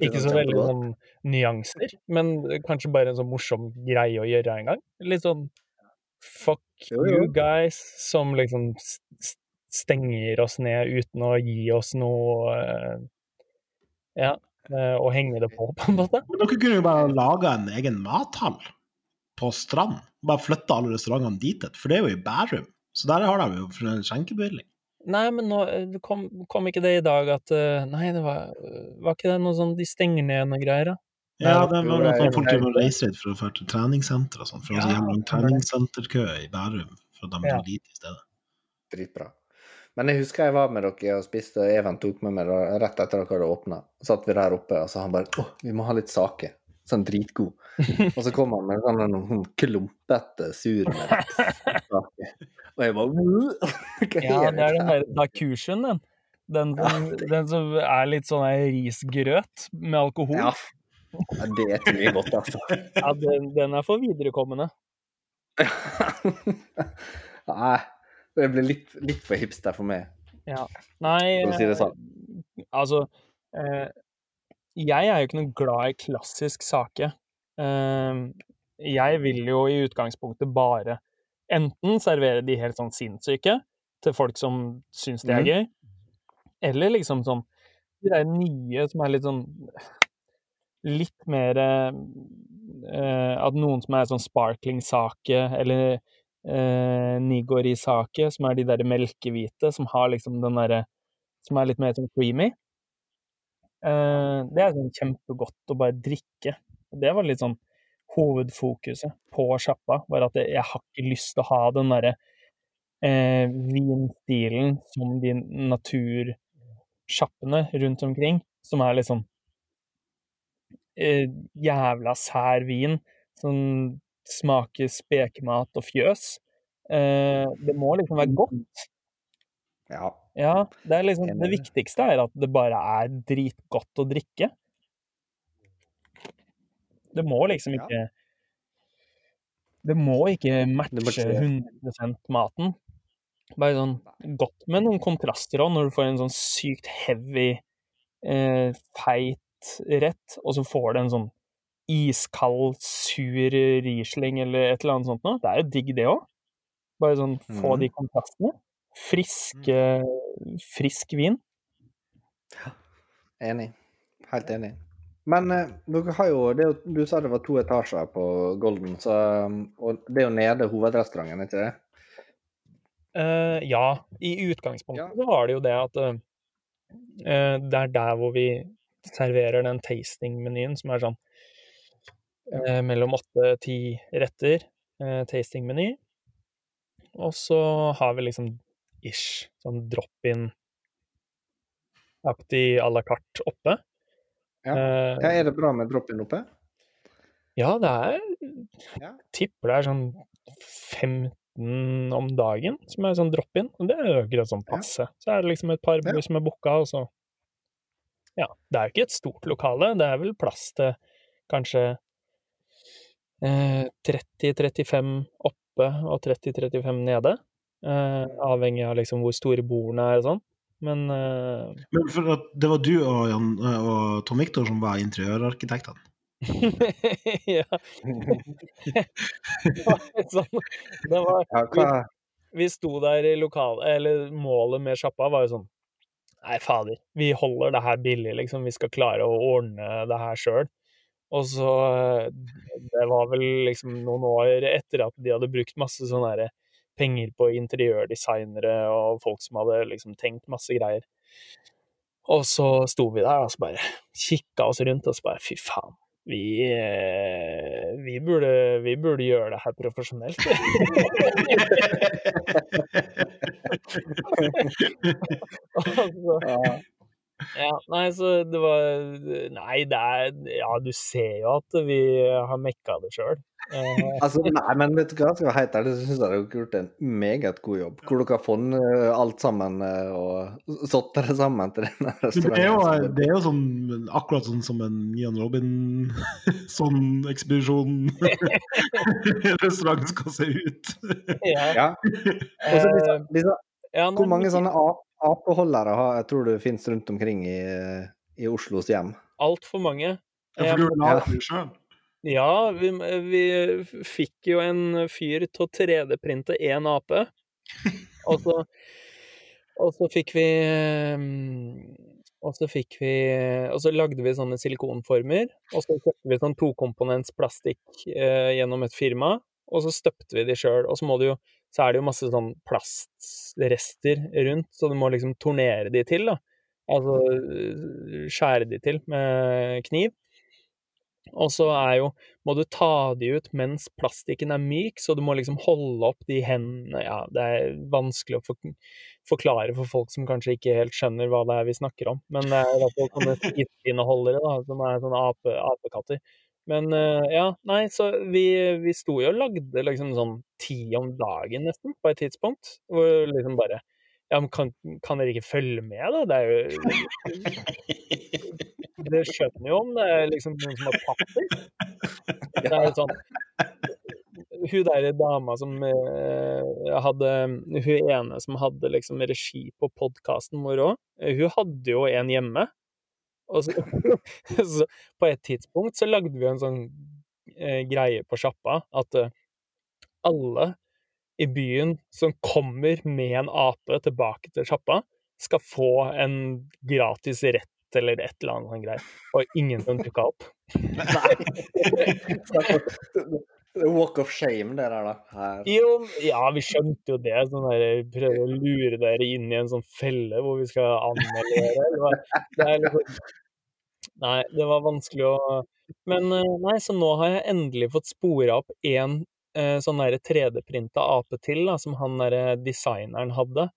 Ikke så veldig sånn nyanser, men kanskje bare en sånn morsom greie å gjøre en gang. Litt sånn fuck Jo, you guys, som liksom stenger oss ned uten å gi oss noe eh, Ja, og å henge det på, på en måte. Men dere kunne jo bare laga en egen mathall på Strand. Bare flytta alle restaurantene dit, for det er jo i Bærum. Så der har de jo en skjenkebevilling. Nei, men nå eh, kom, kom ikke det i dag at eh, Nei, det var, var ikke det noe sånn de stenger ned noen greier, da? Ja, det var noe sånn folk må reise dit for å dra til treningssenter og sånn. For Ja, stemmer treningssenterkø i Bærum. For at de Ja. drar dit i stedet. Dritbra. Men jeg husker jeg var med dere og spiste, og Even tok med meg rett etter dere hadde åpna. Satt vi der oppe, og så han bare Å, vi må ha litt saker. Sånn dritgod. Og så kom han med sånn en klumpete surmelksake. Og jeg bare «Åh, Ja, det er den der dakursen, den. Den som, den som er litt sånn der risgrøt med alkohol. Ja, ja, det er jeg godt, altså. Ja, den, den er for viderekommende. Nei, det blir litt, litt for hipster for meg. Ja. Nei, For å si det sånn. eh, altså eh, Jeg er jo ikke noe glad i klassisk sake. Eh, jeg vil jo i utgangspunktet bare enten servere de helt sånn sinnssyke til folk som syns det er Mhm. gøy, eller liksom sånn de der nye som er litt sånn Litt mer eh, At noen som er sånn sparkling-sake, eller eh, nigori-sake, som er de der melkehvite, som har liksom den derre Som er litt mer sånn creamy. Eh, det er sånn kjempegodt å bare drikke. Det var litt sånn hovedfokuset på sjappa, var at jeg har ikke lyst til å ha den derre eh, vinstilen som de natursjappene rundt omkring, som er litt sånn eh, jævla sær vin som smaker spekemat og fjøs. Eh, det må liksom være godt. Ja. Ja, det liksom Det viktigste er at det bare er dritgodt å drikke. Det må liksom Ja. ikke Det må ikke matche ikke- 100 maten. Bare sånn godt med noen kontraster òg, når du får en sånn sykt heavy, eh, feit rett, og så får du en sånn iskald, sur Riesling eller et eller annet sånt noe. Det er jo digg, det òg. Bare sånn få mm. de kontrastene. Friske, frisk vin. Enig. Helt enig. Men eh, dere har jo, det jo Du sa det var to etasjer på Golden, så, um, og det er jo nede hovedrestauranten, ikke det? Uh, ja, i utgangspunktet Ja. så var det jo det at eh, det er der hvor vi serverer den tasting-menyen som er sånn uh, mellom åtte-ti retter, tasting-meny. Og så har vi liksom ish, sånn drop-in-aktig à la carte oppe. Ja. Eh, Ja, er det bra med drop-in oppe? ja, det er Jeg Tipper det er sånn 15 om dagen som er sånn drop-in. Og det er jo akkurat sånn passe. Så er det liksom et par Ja. som er booka, og så Ja. Det er jo ikke et stort lokale. Det er vel plass til kanskje eh, 30-35 oppe og 30-35 nede. Eh, avhengig av liksom hvor store bordene er og sånn. Men uh... Men for at det var du og, Jan, og Tom Viktor som var interiørarkitektene? Ja. Det var litt sånn Det var Ja, hva vi sto der i lokal... Eller målet med sjappa var jo sånn Nei, fader, vi holder det her billig, liksom. Vi skal klare å ordne det her sjøl. Og så Det var vel liksom noen år etter at de hadde brukt masse sånne her penger på interiørdesignere og folk som hadde liksom tenkt masse greier. Og så sto vi der og så bare kikka oss rundt og så bare fy faen. Vi, eh, vi, burde, vi burde gjøre det her profesjonelt. altså, ja. Ja, nei, så det var Nei, det er Ja, du ser jo at vi har mekka det sjøl. Eh, Altså, nei, men vet du hva, skal jeg være helt ærlig, så syns jeg dere har gjort en meget god jobb. Hvor dere har funnet eh, alt sammen eh, og satt dere sammen til denne restauranten. det er jo, det er jo sånn, akkurat sånn som en Jan Robin sånn ekspedisjon restaurant skal se ut. ja. Ja. Og så disse, Eh, ja, men, hvor mange sånne a- apeholdere har, jeg tror det finnes rundt omkring i, i Oslos hjem? Altfor mange. Ja, for du lager det sjøl. Ja, vi, vi fikk jo en fyr til å 3D-printe én ape. Og så, og så fikk vi ehm, Og så fikk vi Og så lagde vi sånne silikonformer. Og så kjøpte vi sånn tokomponents plastikk eh, gjennom et firma. Og så støpte vi de sjøl. Og så jo Så er det jo masse sånn plastrester rundt, så du må liksom tornere de til, da. Altså eh, skjære de til med kniv. Og så er jo Må du ta de ut mens plastikken er myk, så du må liksom holde opp de hendene Ja, det er vanskelig å forklare for folk som kanskje ikke helt skjønner hva det er vi snakker om. Men det er i hvert fall sånne spisepinneholdere, da, som er sånne ape, apekatter. Men eh, ja, nei, så vi, vi sto jo og lagde liksom sånn ti om dagen nesten, på et tidspunkt. Hvor liksom bare Ja, men kan, kan dere ikke følge med, da? Det er jo dere skjønner jo om det er liksom noen som har det. Det er jo sånn Hun derre dama som eh, hadde Hun ene som hadde liksom regi på podkasten vår òg, hun hadde jo en hjemme. Og så, så på et tidspunkt så lagde vi en sånn eh, greie på sjappa at eh, alle i byen som kommer med en ape tilbake til sjappa, skal få en gratis rett eller et eller annet sånn greier. Og ingen som dukka opp. Walk of shame, det der, da. Her. Jo, ja, vi skjønte jo det. Sånn der, prøve å lure dere inn i en sånn felle hvor vi skal anmelde dere. Er liksom Nei, det var vanskelig å Men eh, nei, så nå har jeg endelig fått spora opp én eh, sånn derre 3D-printa ape til, da, som han derre designeren hadde.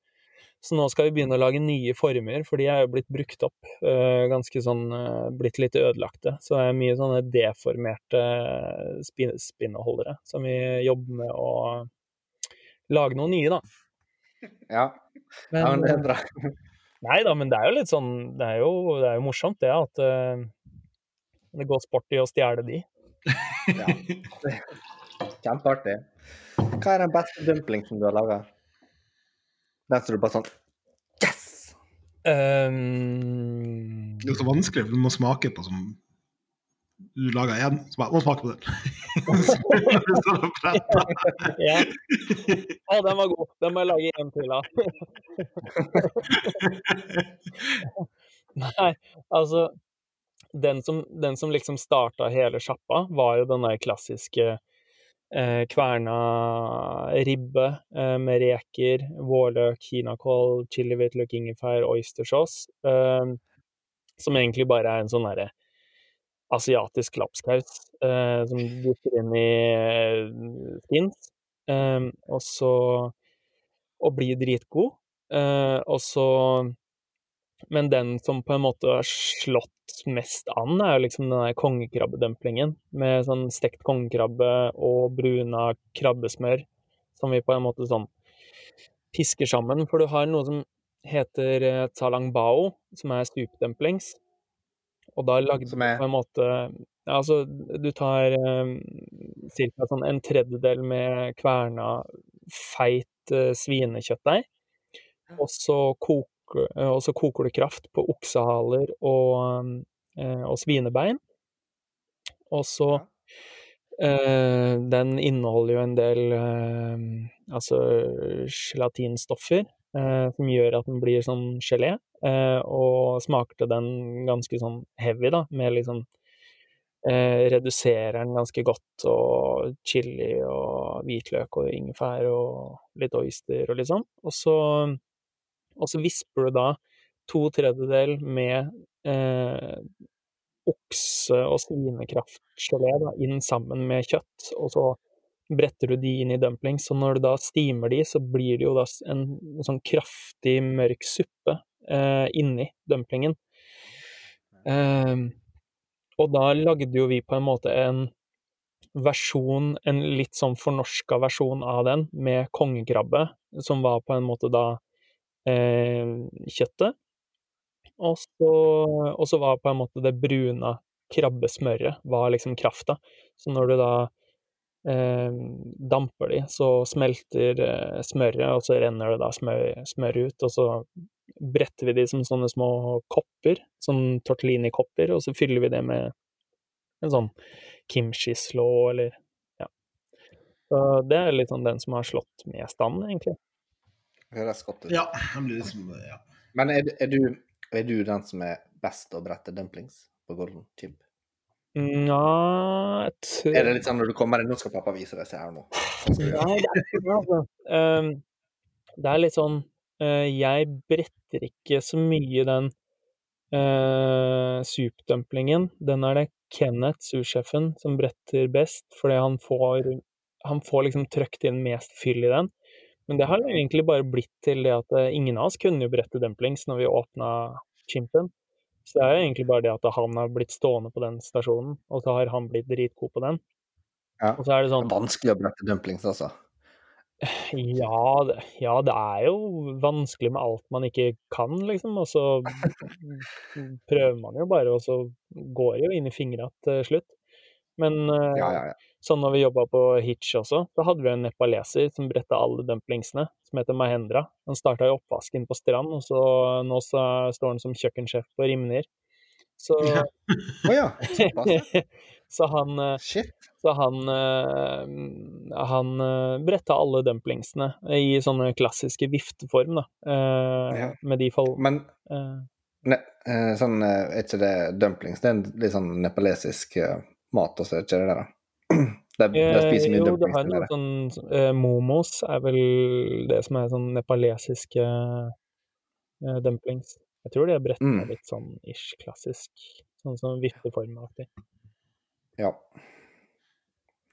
Så nå skal vi begynne å lage nye former, for de er jo blitt brukt opp. eh, ganske sånn eh, blitt litt ødelagte. Så det er mye sånne deformerte spin spinneholdere som vi jobber med å lage noen nye, da. Ja. ja, men det er bra. Nei da, men det er jo litt sånn Det er jo, det er jo morsomt, det, at uh, det går sport i å stjele de. Ja. Kjempeartig. Hva er den beste dumplingen du har laga? Den står du bare sånn Yes! Um, Det er så vanskelig, for du må smake på som Du lager én, så bare Må smake på den. Det ja. Å, den var god. Den må jeg lage en til av. Nei, altså den som, den som liksom starta hele sjappa, var jo den der klassiske kverna ribbe eh, med reker, vårløk, kinakål, chili hvitløk, ingefær, oystersauce. Eh, som egentlig bare er en sånn derre asiatisk lapskaus eh, som du inn i eh, skins. Eh, og så Og blir dritgod. Eh, og så Men den som på en måte har slått mest an, er jo liksom den der kongekrabbedumplingen. Med sånn stekt kongekrabbe og bruna krabbesmør, som vi på en måte sånn pisker sammen. For du har noe som heter eh, talang bao, som er stupdumplings. Og da lagde du på en måte Altså, du tar um, ca. sånn en tredjedel med kverna feit uh, svinekjøttdeig, og så koker, eh, og så koker du kraft på oksehaler og, eh, og svinebein. Og så eh, Den inneholder jo en del eh, altså gelatinstoffer eh, som gjør at den blir sånn gelé, eh, og smaker til den ganske sånn heavy, da, med liksom eh, Reduserer den ganske godt, og chili og hvitløk og ingefær og litt oyster og litt sånn. Og så, og så visper du da to tredjedel med eh, okse- og svinekraftgelé inn sammen med kjøtt, og så bretter du de inn i dumplings. Så når du da stimer de, så blir det jo da en sånn kraftig mørk suppe eh, inni dumplingen. Eh, og da lagde jo vi på en måte en versjon, en litt sånn fornorska versjon av den, med kongekrabbe, som var på en måte da kjøttet. Og så, og så var på en måte det bruna krabbesmøret var liksom krafta. Så når du da eh, damper de, så smelter eh, smøret, og så renner det da smør, smør ut, og så bretter vi de som sånne små kopper, sånn tortellini-kopper, og så fyller vi det med en sånn kimchi-slå, eller ja. Så det er litt sånn den som har slått mest an, egentlig. Ut. Ja, han blir liksom ja. Men er, er, du, er du den som er best til å brette dumplings på Golden Chip? Nja tror Er det litt sånn når du kommer inn, nå skal pappa vise deg, se her nå. Nei, det er ikke altså. Um, det er litt sånn uh, Jeg bretter ikke så mye den uh, supdumplingen. Den er det Kenneth, sursjefen, som bretter best, fordi han får Han får liksom trøkt inn mest fyll i den. Men det har egentlig bare blitt til det at uh, ingen av oss kunne jo brette dumplings når vi åpna chimpen. Så det er jo egentlig bare det at han har blitt stående på den stasjonen, og så har han blitt dritgod på den. Ja. Og så er det Det sånn er vanskelig å brette dumplings, altså. Ja det, ja, det er jo vanskelig med alt man ikke kan, liksom. Og så prøver man jo bare, og så går det jo inn i fingra til slutt. Men eh, Ja, ja, ja. Sånn når vi jobba på Hitch også, da hadde vi en nepaleser som bretta alle dumplingsene, som heter Mahendra. Han starta i oppvasken på Strand, og så nå så står han som kjøkkensjef på Rimner. Så, ja. Så han eh, så han, eh, han eh, bretta alle dumplingsene i sånne klassiske vifteform, da. eh, Ja. Med de fold... Men ne, eh, sånn, er ikke det dumplings? Det er en litt sånn nepalesisk mat også, er ikke det det? da? De, de spiser mye jo, det har noen noe sånn uh, Momos er vel det som er sånn nepalesiske uh, dumplings. Jeg tror det er bretta Mm. litt sånn ish klassisk. Sånn som vippeformaktig. Ja.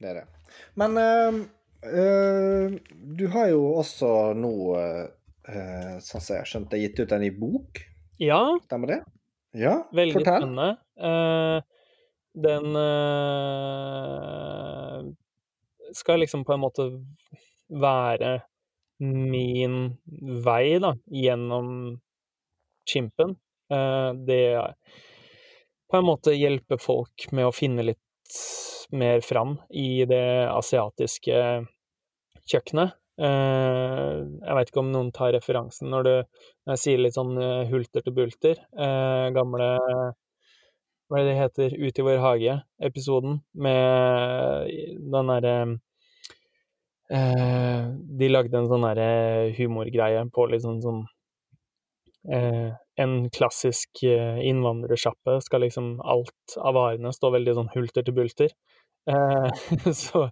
Det er det. Men uh, uh, du har jo også nå, eh, sånn som jeg har skjønt, det, gitt ut en ny bok. Ja, Stemmer det? Ja, veldig fortell. spennende. Eh, den eh, skal liksom på en måte være min vei, da, gjennom chimpen. Uh, det på en måte hjelpe folk med å finne litt mer fram i det asiatiske kjøkkenet. Uh, jeg veit ikke om noen tar referansen når, du, når jeg sier litt sånn eh, hulter til bulter. Uh, gamle Hva er det det heter? Ut i vår hage-episoden med den derre eh, De lagde en sånn derre humorgreie på liksom sånn eh, En klassisk eh, innvandrersjappe skal liksom alt av varene stå veldig sånn hulter til bulter. Eh, så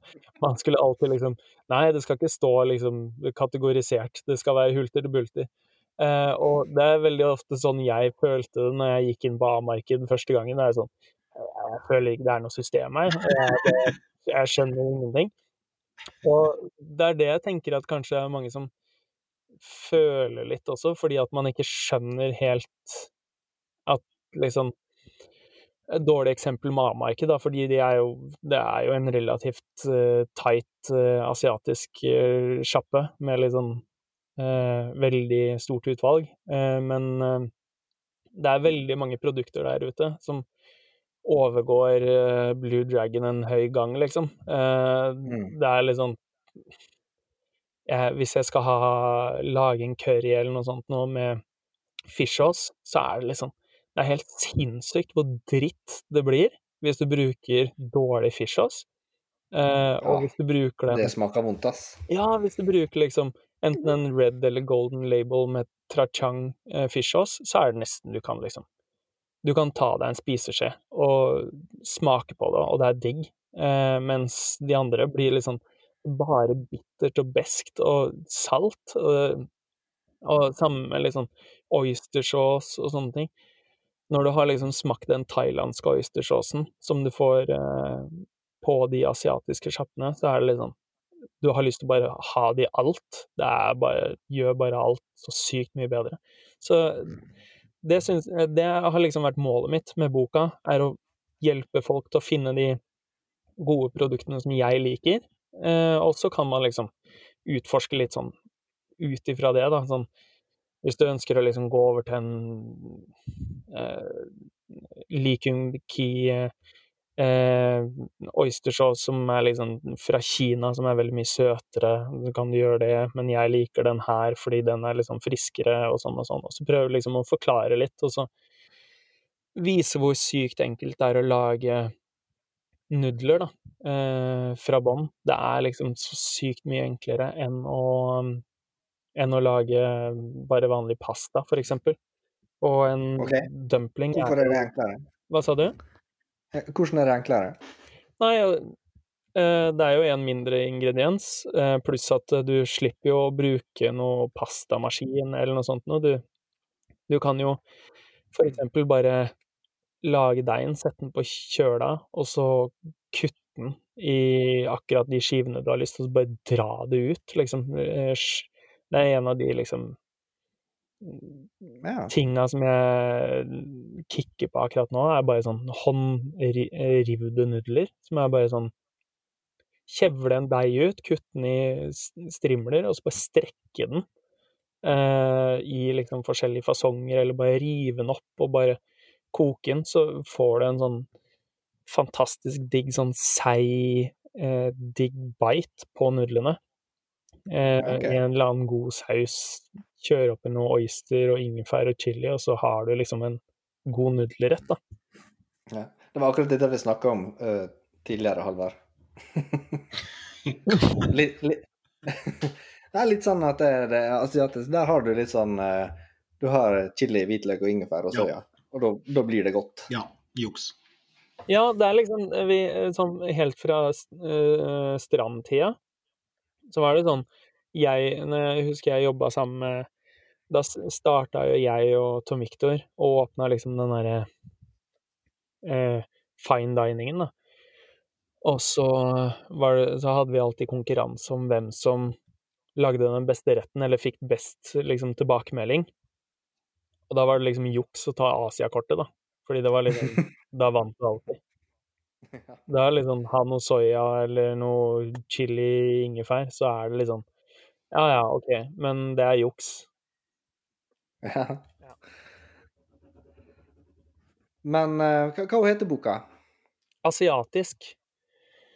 man skulle alltid liksom Nei, det skal ikke stå liksom kategorisert, det skal være hulter til bulter. Eh, og det er veldig ofte sånn jeg følte det når jeg gikk inn på A-marked første gangen. Det er sånn Jeg føler ikke det er noe system her. Jeg, jeg skjønner ingenting. Og det er det jeg tenker at kanskje er mange som føler litt også, fordi at man ikke skjønner helt at liksom et dårlig eksempel med A-marked, da, fordi de er jo, det er jo en relativt uh, tight uh, asiatisk uh, med litt sånn veldig stort utvalg. Eh, men eh, det er veldig mange produkter der ute som overgår eh, Blue Dragon en høy gang, liksom. Eh, Mm. Det er litt sånn Hvis jeg skal ha, lage en curry eller noe sånt nå med fish så er det liksom Det er helt sinnssykt hvor dritt det blir hvis du bruker dårlig fish sauce. Eh, og hvis du bruker den Det smaker vondt, ass. ja, hvis du bruker liksom enten en red eller golden label med trachang eh, så er det nesten du kan liksom Du kan ta deg en spiseskje og smake på det, og det er digg. Eh, mens de andre blir liksom bare bittert og beskt og salt. Og, og samme med liksom oystersauce og sånne ting. Når du har liksom smakt den thailandske oystersaucen som du får eh, på de asiatiske sjappene, så er det liksom Du har lyst til å bare ha det i alt. Det bare Gjør bare alt så sykt mye bedre. Så det, synes, det har liksom vært målet mitt med boka, er å hjelpe folk til å finne de gode produktene som jeg liker. Eh, og så kan man liksom utforske litt sånn ut ifra det, da. Sånn hvis du ønsker å liksom gå over til en eh, Likum Key eh, sauce som er liksom fra Kina, som er veldig mye søtere, så kan du gjøre det, men jeg liker den her fordi den er liksom friskere, og sånn og sånn. Og så prøver liksom å forklare litt, og så vise hvor sykt enkelt det er å lage nudler, da, eh, fra bånn. Det er liksom så sykt mye enklere enn å, enn å lage bare vanlig pasta, for eksempel. Og en okay. dumpling Hvorfor er det enklere? Hva sa du? Eh, Hvordan er det enklere? Nei, eh, det er jo en mindre ingrediens, eh, pluss at du slipper jo å bruke noe pastamaskin eller noe sånt noe. Du, du kan jo for eksempel bare lage deigen, sette den på kjøla, og så kutte den i akkurat de skivene du har lyst til, og så bare dra det ut, liksom. Det er en av de liksom Ja. tinga som jeg kicker på akkurat nå, er bare sånn håndrivde nudler, som er bare sånn Kjevle en deig ut, kutte den i strimler, og så bare strekke den eh, i liksom forskjellige fasonger, eller bare rive den opp og bare koke den, så får du en sånn fantastisk digg, sånn seig, eh, digg bite på nudlene. Eh, Ok. I en eller annen god saus. Kjøre oppi noe oyster og ingefær og chili, og så har du liksom en god nudelrett, da. Ja. Det var akkurat dette vi snakka om uh, tidligere, Halvard. litt, litt Det er litt sånn at det, det er asiatisk. Der har du litt sånn uh, Du har chili, hvitløk og ingefær og Ja. Og da blir det godt. Ja, juks. Ja, det er liksom vi, sånn helt fra uh, strandtida, så var det sånn Jeg jeg husker jeg jobba sammen med Da starta jo jeg og Tom Victor og åpna liksom den derre eh, fine diningen, da. Og så var det Så hadde vi alltid konkurranse om hvem som lagde den beste retten, eller fikk best liksom tilbakemelding. Og da var det liksom juks å ta Asiakortet, da. Fordi det var liksom Da vant du alltid. Det er litt sånn ha noe soya eller noe chili ingefær, så er det litt sånn Ja ja, OK, men det er juks. Ja. Ja. Men eh, hva, hva heter boka? Asiatisk.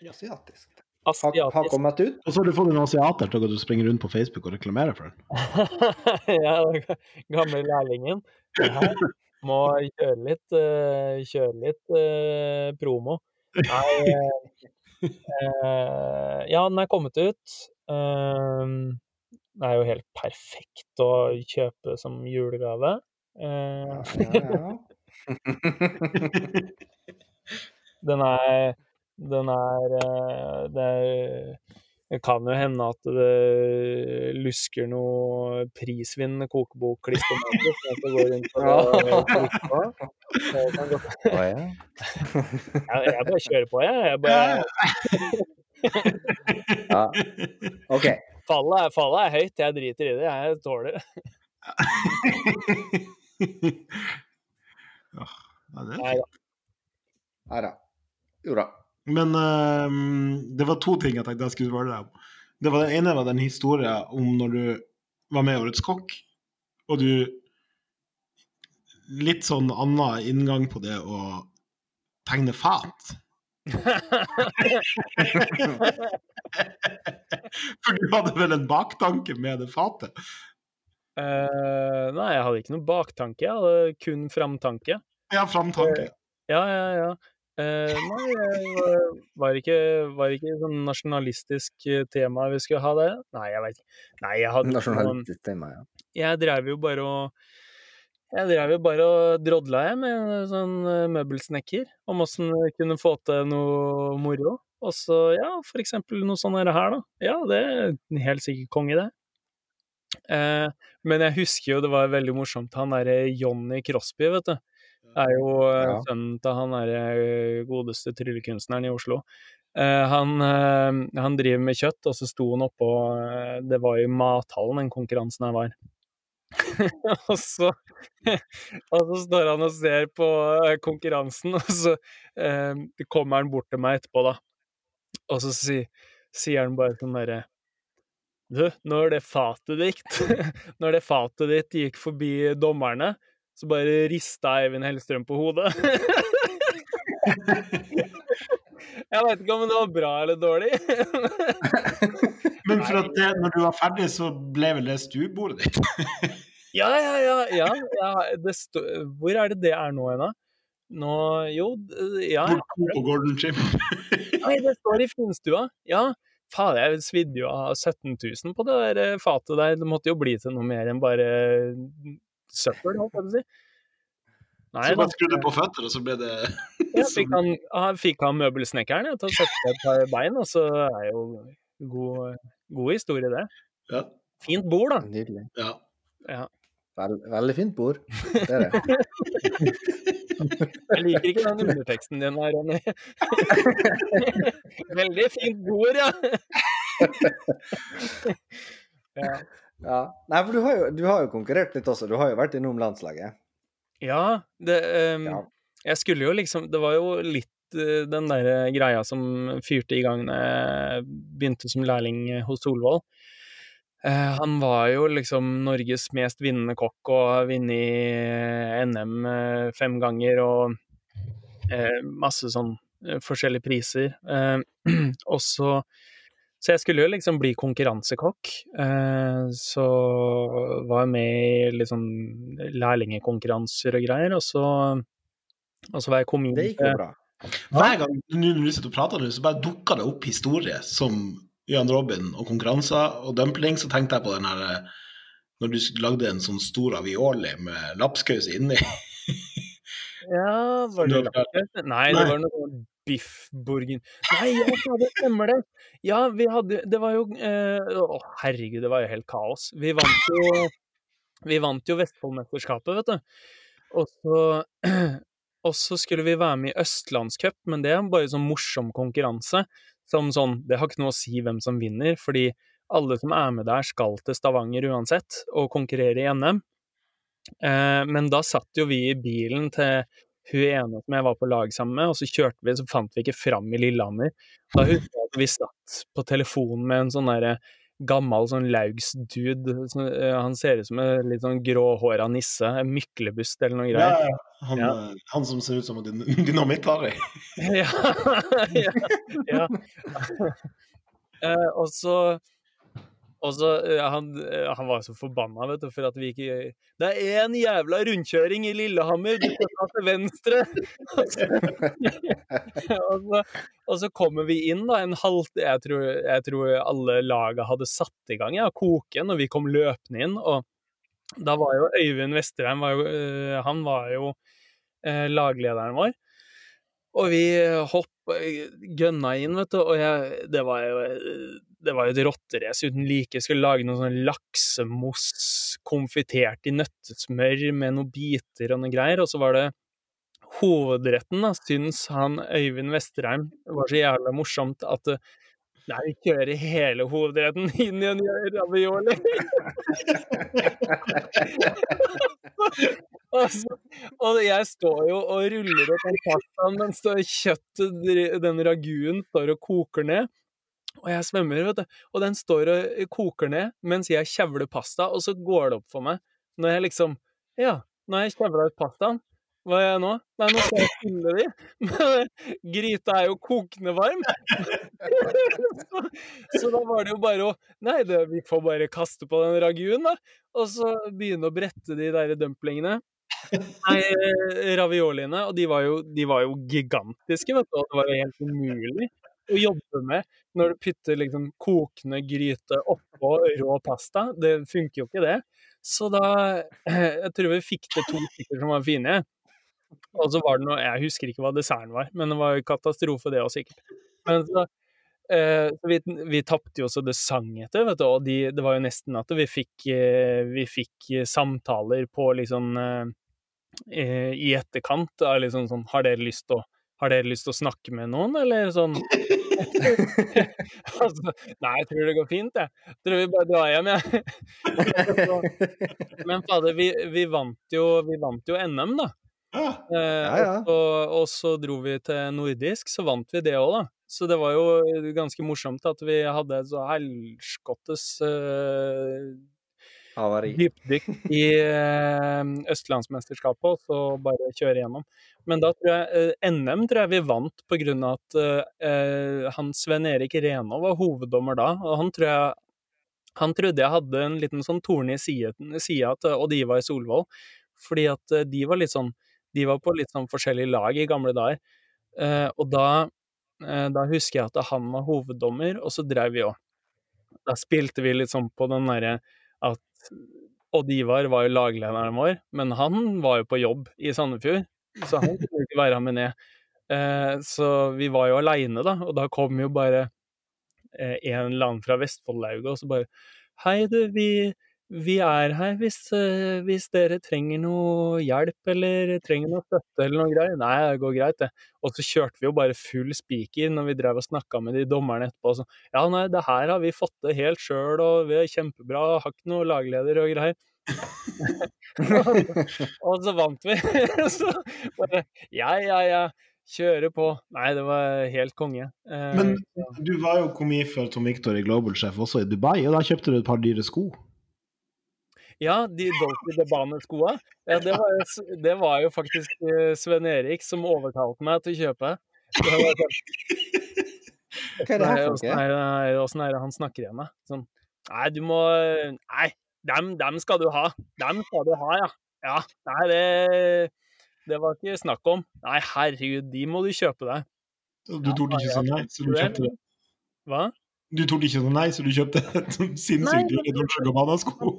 Asiatisk. Har, har kommet ut? Og så har du fått en asiater til å springe rundt på Facebook og reklamere for den. ja, gamle lærlingen. Her må kjøre litt, eh, kjøre litt eh, promo. Nei eh, eh, Ja, den er kommet ut. Eh, den er jo helt perfekt å kjøpe som julegave. Eh, Ja, ja. Den er Den er eh, Det er det kan jo hende at det lusker noe prisvinnende kokebokklistremerker som jeg skal gå rundt på. Det ja. Jeg, jeg bare kjører på, jeg. jeg bare, ja. OK. fallet, er, fallet er høyt, jeg driter i det. Jeg tåler det. Ja, det er da. Nei da. Jo da. Men uh, det var to ting jeg tenkte jeg skulle spørre deg om. Det var, det ene var den historien om når du var med i Årets kokk, og du Litt sånn annen inngang på det å tegne fat. For du hadde vel en baktanke med det fatet? Uh, nei, jeg hadde ikke noen baktanke, jeg hadde kun framtanke. Ja, framtanke. Ja, ja, ja. Eh, nei, jeg var, ikke, var ikke sånn nasjonalistisk eh, tema vi skulle ha det. Nei, jeg veit ikke. Nei, jeg hadde Nasjonalistisk tema, ja. Jeg drev jo bare og Jeg drev jo bare og drodla, jeg, med sånn eh, møbelsnekker. Om åssen vi kunne få til noe moro. Og så, ja, for eksempel noe sånt her, da. Ja, det er helt sikkert konge, det. Eh, men jeg husker jo det var veldig morsomt, han derre Johnny Crosby, vet du. Er jo eh, Ja. sønnen til han derre eh, godeste tryllekunstneren i Oslo. Uh, han, uh, han driver med kjøtt, og så sto han oppå uh, Det var i mathallen den konkurransen her var. og, så, og så står han og ser på konkurransen, og så kommer han bort til meg etterpå, da. Og så si, sier han bare sånn derre Du, når det fatet ditt Når det fatet ditt gikk forbi dommerne, så bare rista Eivind Hellstrøm på hodet. Jeg veit ikke om det var bra eller dårlig. Men for at det, når du var ferdig, så ble vel det stuebordet ditt? Ja, ja, ja. ja, ja hvor er det det er nå igjen, da? Nå Jo, ja. På Gordon Gym. Nei, det står i finstua. Ja. Faen, jeg svidde jo av 17 000 på det der eh, fatet der. Det måtte jo bli til noe mer enn bare søppel, holdt jeg på å si. Nei, så bare skrudde på føtter, og så ble det Ja, fikk han, han, fikk han møbelsnekkeren til å sette et par bein, og så er jo god, god historie, det. Ja. Fint bord, da. Nydelig. Ja. ja. Veld, veldig fint bord. Det er det. Jeg liker ikke den underteksten din her, Ronny. Veldig fint bord, ja. ja. Ja. Nei, for du har, jo, du har, jo, konkurrert litt også. Du har jo vært innom landslaget. Ja, det um, ja. Jeg skulle jo liksom Det var jo litt uh, den der greia som fyrte i gang da jeg begynte som lærling hos Solvold. Uh, han var jo liksom Norges mest vinnende kokk og har vunnet NM uh, fem ganger og masse sånn forskjellige priser. og så så jeg skulle jo liksom bli konkurransekokk. Eh, så var jeg med i litt sånn lærlingekonkurranser og greier, og så, og så var jeg kommet Det gikk jo bra. Hver gang når du sitter og prater så bare dukker det opp historie som Jan Robin og konkurranser og dumpling, så tenkte jeg på den her eh, når du lagde en sånn stor avioli med lapskaus inni. ja, var det lapskaus? Nei, det var noe biffburgen Nei, ja, det stemmer det! Ja, vi hadde Det var jo eh, Å, herregud, det var jo helt kaos. Vi vant jo Vi vant jo Vestfoldmesterskapet, vet du. Og så Og så skulle vi være med i Østlandscup, men det er bare sånn morsom konkurranse. Som sånn Det har ikke noe å si hvem som vinner, fordi alle som er med der, skal til Stavanger uansett og konkurrere i NM. Eh, men da satt jo vi i bilen til hun ene som jeg var på lag sammen med, og så kjørte vi, så fant vi ikke fram i Lillehammer. Da husker jeg at vi satt på telefonen med en sånn derre gammel sånn laugsdude. Så, uh, han ser ut som en litt sånn gråhåra nisse. En Myklebust eller noe greier. Ja, han, ja. han, som ser ut som en dynamitt-Harry. ja. ja, ja. uh, og så og så han, han, var så forbanna, vet du, for at vi ikke Det er én jævla rundkjøring i Lillehammer! Du skal ta til venstre! og, så, og, så, kommer vi inn, da, en halv Jeg tror, jeg tror alle laga hadde satt i gang ja, koken, og vi kom løpende inn. Og da var jo Øyvind Vesterheim var jo, Han var jo eh, laglederen vår. Og vi hoppa gønna inn, vet du, og jeg Det var jo det var jo et rotterace uten like. Jeg skulle lage noe sånn laksemos konfitert i nøttesmør med noen biter og noe greier. Og så var det hovedretten, da, syns han Øyvind Vesterheim var så jævla morsomt at Nei, vi kjører hele hovedretten inn i en ravioli. altså, og jeg står jo og ruller opp den pastaen mens kjøttet, den raguen, står og koker ned. Og jeg svømmer, vet du. Og den står og eh, koker ned mens jeg kjevler pasta, og så går det opp for meg når jeg liksom Ja, nå har jeg kjevla ut pastaen. Hva gjør jeg nå? Nei, nå skal jeg fylle de. Gryta er jo kokende varm. så, så, da var det jo bare å Nei, det, vi får bare kaste på den raguen, da. Og så begynne å brette de der dumplingene. Nei, eh, ravioliene. Og de var, jo, de var jo gigantiske, vet du. Og det var jo helt umulig å jobbe med når du putter liksom kokende gryte oppå rå pasta. Det funker jo ikke, det. Så da Jeg tror vi fikk det to stykker som var fine. Og så var det noe Jeg husker ikke hva desserten var, men det var katastrofe, det òg, sikkert. Men så, eh, vi, vi tapte jo også det sang etter, vet du, og de, det var jo nesten at vi fikk, eh, vi fikk samtaler på liksom eh, i etterkant. Da, liksom sånn Har dere lyst til å Har dere lyst til å snakke med noen, eller sånn? altså, nei, jeg tror det går fint, jeg. Tror vi bare drar hjem, jeg. Men fader, vi, vi, vant jo, vi vant jo NM, da. Ja. Eh, Ja, ja. Og, og så dro vi til nordisk, så vant vi det òg, da. Så det var jo ganske morsomt at vi hadde et så helskottes eh, Havari. dypdykk i eh, Østlandsmesterskapet, og så bare kjøre gjennom. Men da tror jeg eh, NM tror jeg vi vant på grunn av at uh, han Sven Erik Reno var hoveddommer da, og han tror jeg han trodde jeg hadde en liten sånn torne i sida til Odd Ivar Solvoll, fordi at de var litt sånn De var på litt sånn forskjellige lag i gamle dager. Uh, og da, da husker jeg at han var hoveddommer, og så drev vi òg. Da spilte vi litt sånn på den derre Odd Ivar var jo laglederen vår, men han var jo på jobb i Sandefjord, så han kunne ikke være med ned. Eh, så vi var jo aleine, da, og da kom jo bare eh, en eller annen fra Vestfoldlauget og så bare Hei, du, vi, vi er her hvis, eh, hvis dere trenger noe hjelp eller trenger noe støtte eller noe greier. Nei, det går greit, det. Og så kjørte vi jo bare full spiker når vi drev og snakka med de dommerne etterpå. Så, ja, nei, det her har vi fått det helt sjøl, og vi er kjempebra, har ikke noe lagleder og greier. og så vant vi. så bare ja, ja, ja. Kjøre på. Nei, det var helt konge. Eh, Men du var jo kommet for Tom Victor i Global Chef også i Dubai, og da kjøpte du et par dyre sko. Ja, de Dolphy de Bane-skoa. Ja, det, det var jo faktisk eh, Sven Erik som overtalte meg til å kjøpe. Det var sånn, Hva er det her for noe? det- åssen er det han snakker igjen, da? Sånn Nei, du må Nei, dem, dem skal du ha. Dem skal du ha, ja. Ja. Nei, det Det var ikke snakk om. Nei, herregud, de må du kjøpe deg. Du torde ikke si nei, så du kjøpte det. Hva? Du torde ikke si nei, så du kjøpte sinnssykt dyre Dolce Gabbana-sko.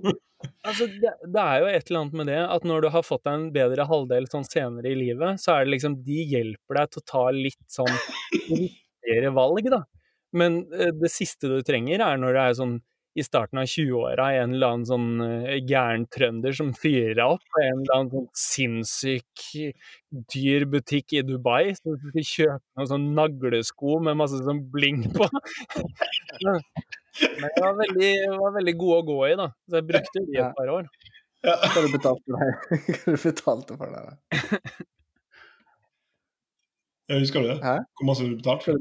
Altså, det, det er jo et eller annet med det at når du har fått deg en bedre halvdel sånn senere i livet, så er det liksom De hjelper deg til å ta litt sånn riktigere valg, da. Men eh, det siste du trenger, er når det er sånn i starten av 20-åra en eller annen sånn eh, gæren trønder som fyrer deg opp på en eller annen sånn sinnssyk dyr butikk i Dubai, så du skal kjøpe noen sånn naglesko med masse sånn bling på. Men det var veldig, var veldig gode å gå i, da. Så jeg brukte de et par år. Ja. Hva du betalte det? Hva du betalte for det? Jeg husker du det? Hvor masse du betalte?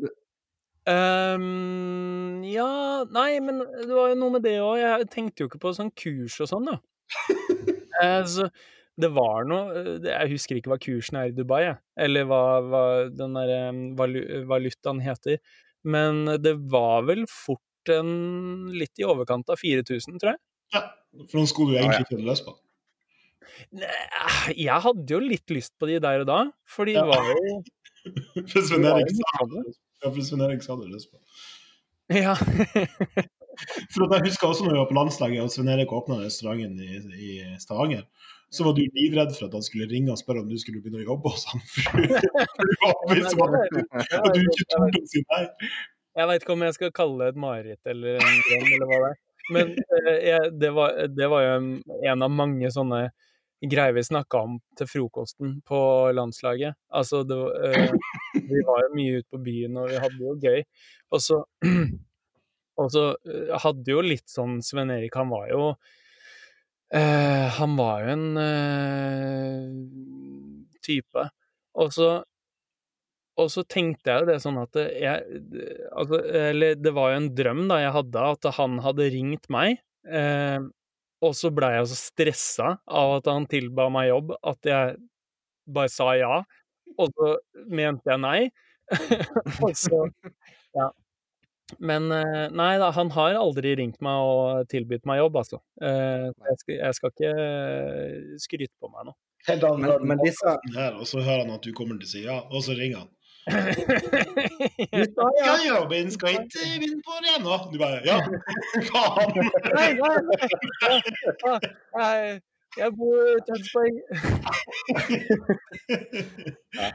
Ehm, ja Nei, men det var jo noe med det òg. Jeg tenkte jo ikke på sånn kurs og sånn, da. Altså, så det var noe eh, Jeg husker ikke hva kursen er i Dubai, jeg. Eller hva, hva den der valutaen heter. Men det var vel fort en litt i overkant av 4000, tror jeg. Ja, for noen skulle du egentlig ikke lyst på. Jeg hadde jo litt lyst på de der og da, for de var jo For hun Erik sa ja, hvis hun Erik sa lyst på. Ja. For jeg husker også når vi var på landslaget og Sven Erik åpna restauranten i, i Stavanger, så var du livredd for at han skulle ringe og spørre om du skulle begynne å jobbe hos han. For du var overbevist om at at du ikke turte å si nei. Jeg veit ikke om jeg skal kalle det et mareritt eller en drøm, eller hva det er. Men eh, jeg, det, var, det var jo en, en av mange sånne greier vi snakka om til frokosten på landslaget. Altså, det, eh, vi var jo mye ute på byen, og vi hadde det jo gøy. Og så, og så eh, hadde jo litt sånn Sven Erik, han var jo uh, Han var jo en uh, type. Og så og så tenkte jeg jo det sånn at jeg altså, Eller det var jo en drøm da jeg hadde, at han hadde ringt meg. Eh, og så blei jeg så stressa av at han tilba meg jobb, at jeg bare sa ja. Og så mente jeg nei. og så Ja. Men eh, nei da, han har aldri ringt meg og tilbudt meg jobb, altså. Eh, jeg, skal, jeg skal ikke eh, skryte på meg nå. Men, men disse Her, og så hører han at du kommer til å si ja, og så ringer han. Sa Ja, ja. Robin skal ikke vinne på det nå. Du bare ja, faen. Nei, nei, nei. Jeg, jeg bor i Tønsberg.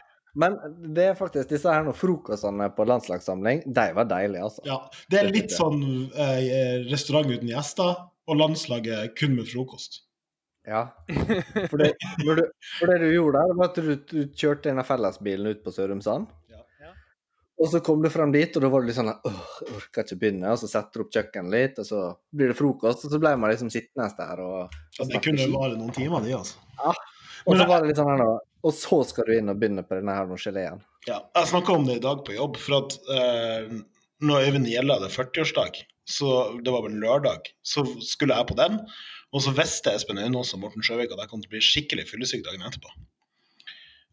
Men det er faktisk disse her frokostene på landslagssamling, de var deilige, altså. Ja, det er litt sånn eh, restaurant uten gjester, og landslaget kun med frokost. Ja. For det, når du, for det du gjorde der, var at du, du kjørte denne fellesbilen ut på Sørumsand. Ja. Ja. Og så kom du frem dit, og da var du litt sånn Åh, jeg orker ikke begynne. Og så setter du opp kjøkkenet litt, og så blir det frokost, og så ble man liksom sittende der og, og det kunne vare noen timer, det, altså. Og så var det litt sånn her nå Og så skal du inn og begynne på denne her geleen. Ja, jeg snakka om det i dag på jobb, for at eh, når Øyvind Gjelle hadde 40-årsdag, så det var vel lørdag, så skulle jeg på den, og så visste Espen Aunås og Morten Sjøvik at jeg kom til å bli skikkelig fyllesyk dagen etterpå.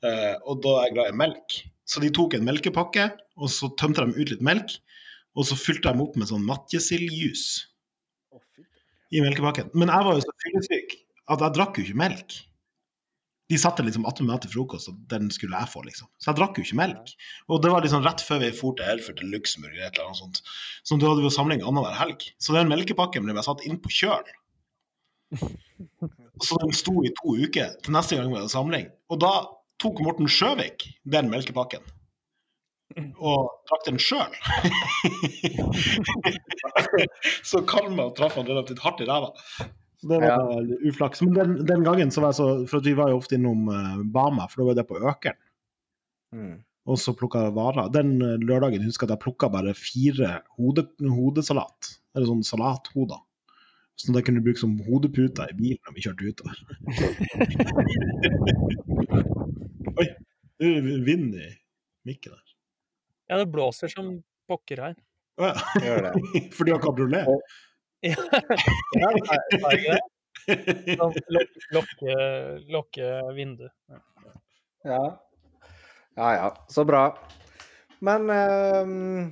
Eh, og da er jeg glad i melk. Så de tok en melkepakke, og så tømte de ut litt melk, og så fylte de opp med sånn matjesildjus i melkepakken. Men jeg var jo så fyllesyk at jeg drakk jo ikke melk. De satte liksom attmed meg til frokost, og den skulle jeg få, liksom. Så jeg drakk jo ikke melk. Og det var liksom rett før vi for til Herford til Luxembourg eller et eller annet sånt. Så da hadde vi jo samling annenhver helg. Så den melkepakken ble jeg satt inn på kjøl. Så den sto i to uker til neste gang vi hadde samling. Og da tok Morten Sjøvik den melkepakken. Og trakk den sjøl. så Kalma traff han relativt hardt i ræva. Så det var Ja. uflaks. Men den, den gangen så var jeg så For at vi var jo ofte innom uh, Bama, for da var det på Økeren. Mm. Og så plukka jeg varer. Den eh, lørdagen husker jeg at jeg plukka bare fire hode, hodesalat. Eller sånn salathoder. Sånn at jeg kunne bruke som hodeputer i bilen når vi kjørte utover. Det er vind i mikken her. Ja, det blåser som pokker her. Å ja. Gjør det. For du har kabriolet? Ja, det ikke det? Sånn, lok- Lokke, lokke vindu. Ja. ja ja, så bra. Men um,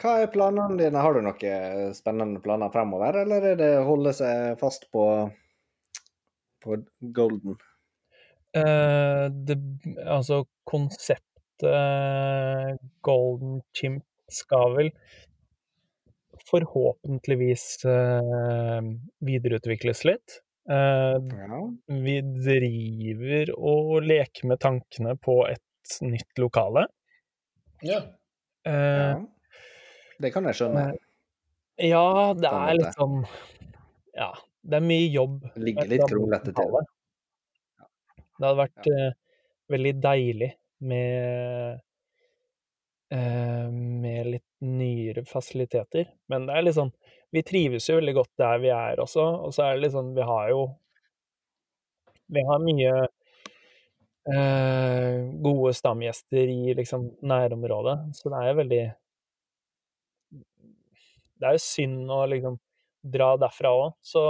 hva er planene dine? Har du noen spennende planer fremover, eller er det å holde seg fast på, på golden? Eh, det, altså, konseptet eh, Golden Chimp skal vel forhåpentligvis uh, videreutvikles litt. Ja. vi driver og leker med tankene på et nytt lokale. Ja. Ja. Det kan jeg skjønne. ja, det er litt sånn Ja, det er mye jobb. Det ligger litt det kronglete til. Det hadde vært eh, veldig deilig med eh, med litt nyere fasiliteter. Men det er litt sånn Vi trives jo veldig godt der vi er også, og så er det litt sånn Vi har jo Vi har mye eh, gode stamgjester i liksom nærområdet, så det er jo veldig Det er jo synd å liksom dra derfra òg, så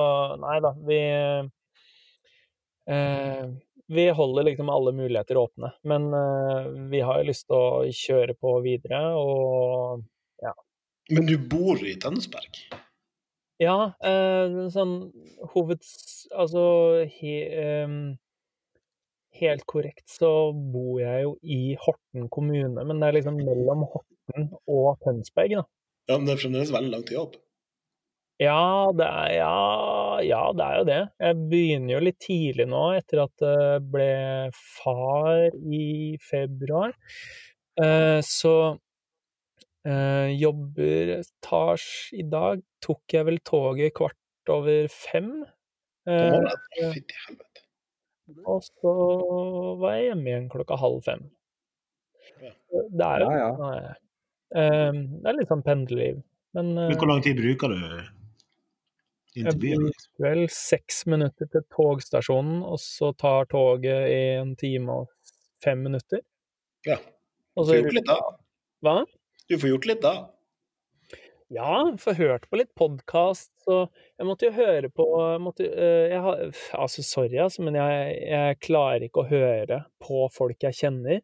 nei da, vi eh, vi holder liksom alle muligheter åpne, men uh, vi har jo lyst til å kjøre på videre, og ja. Men du bor i Tønsberg? ja, uh, sånn hoveds... Altså he, um, Helt korrekt så bor jeg jo i Horten kommune, men det er liksom mellom Horten og Tønsberg, da. Ja, men det er fremdeles veldig langt til jobb. Ja, det er, ja, ja, det er jo det. Jeg begynner jo litt tidlig nå, etter at jeg ble far i februar. Eh, Så eh, jobber tar I dag tok jeg vel toget kvart over fem. Eh. Og så var jeg hjemme igjen klokka halv fem. Det er jo eh, Det er litt sånn pendlerliv. Men eh, Men hvor lang tid bruker du Jeg bruker vel seks minutter til togstasjonen, og så tar toget i en time og fem minutter. Ja. Du får gjort litt da. Hva? Du får gjort litt da. Ja, får hørt på litt podkast, så jeg måtte jo høre på jeg måtte, eh, jeg har, Altså, sorry, altså, men jeg, jeg klarer ikke å høre på folk jeg kjenner.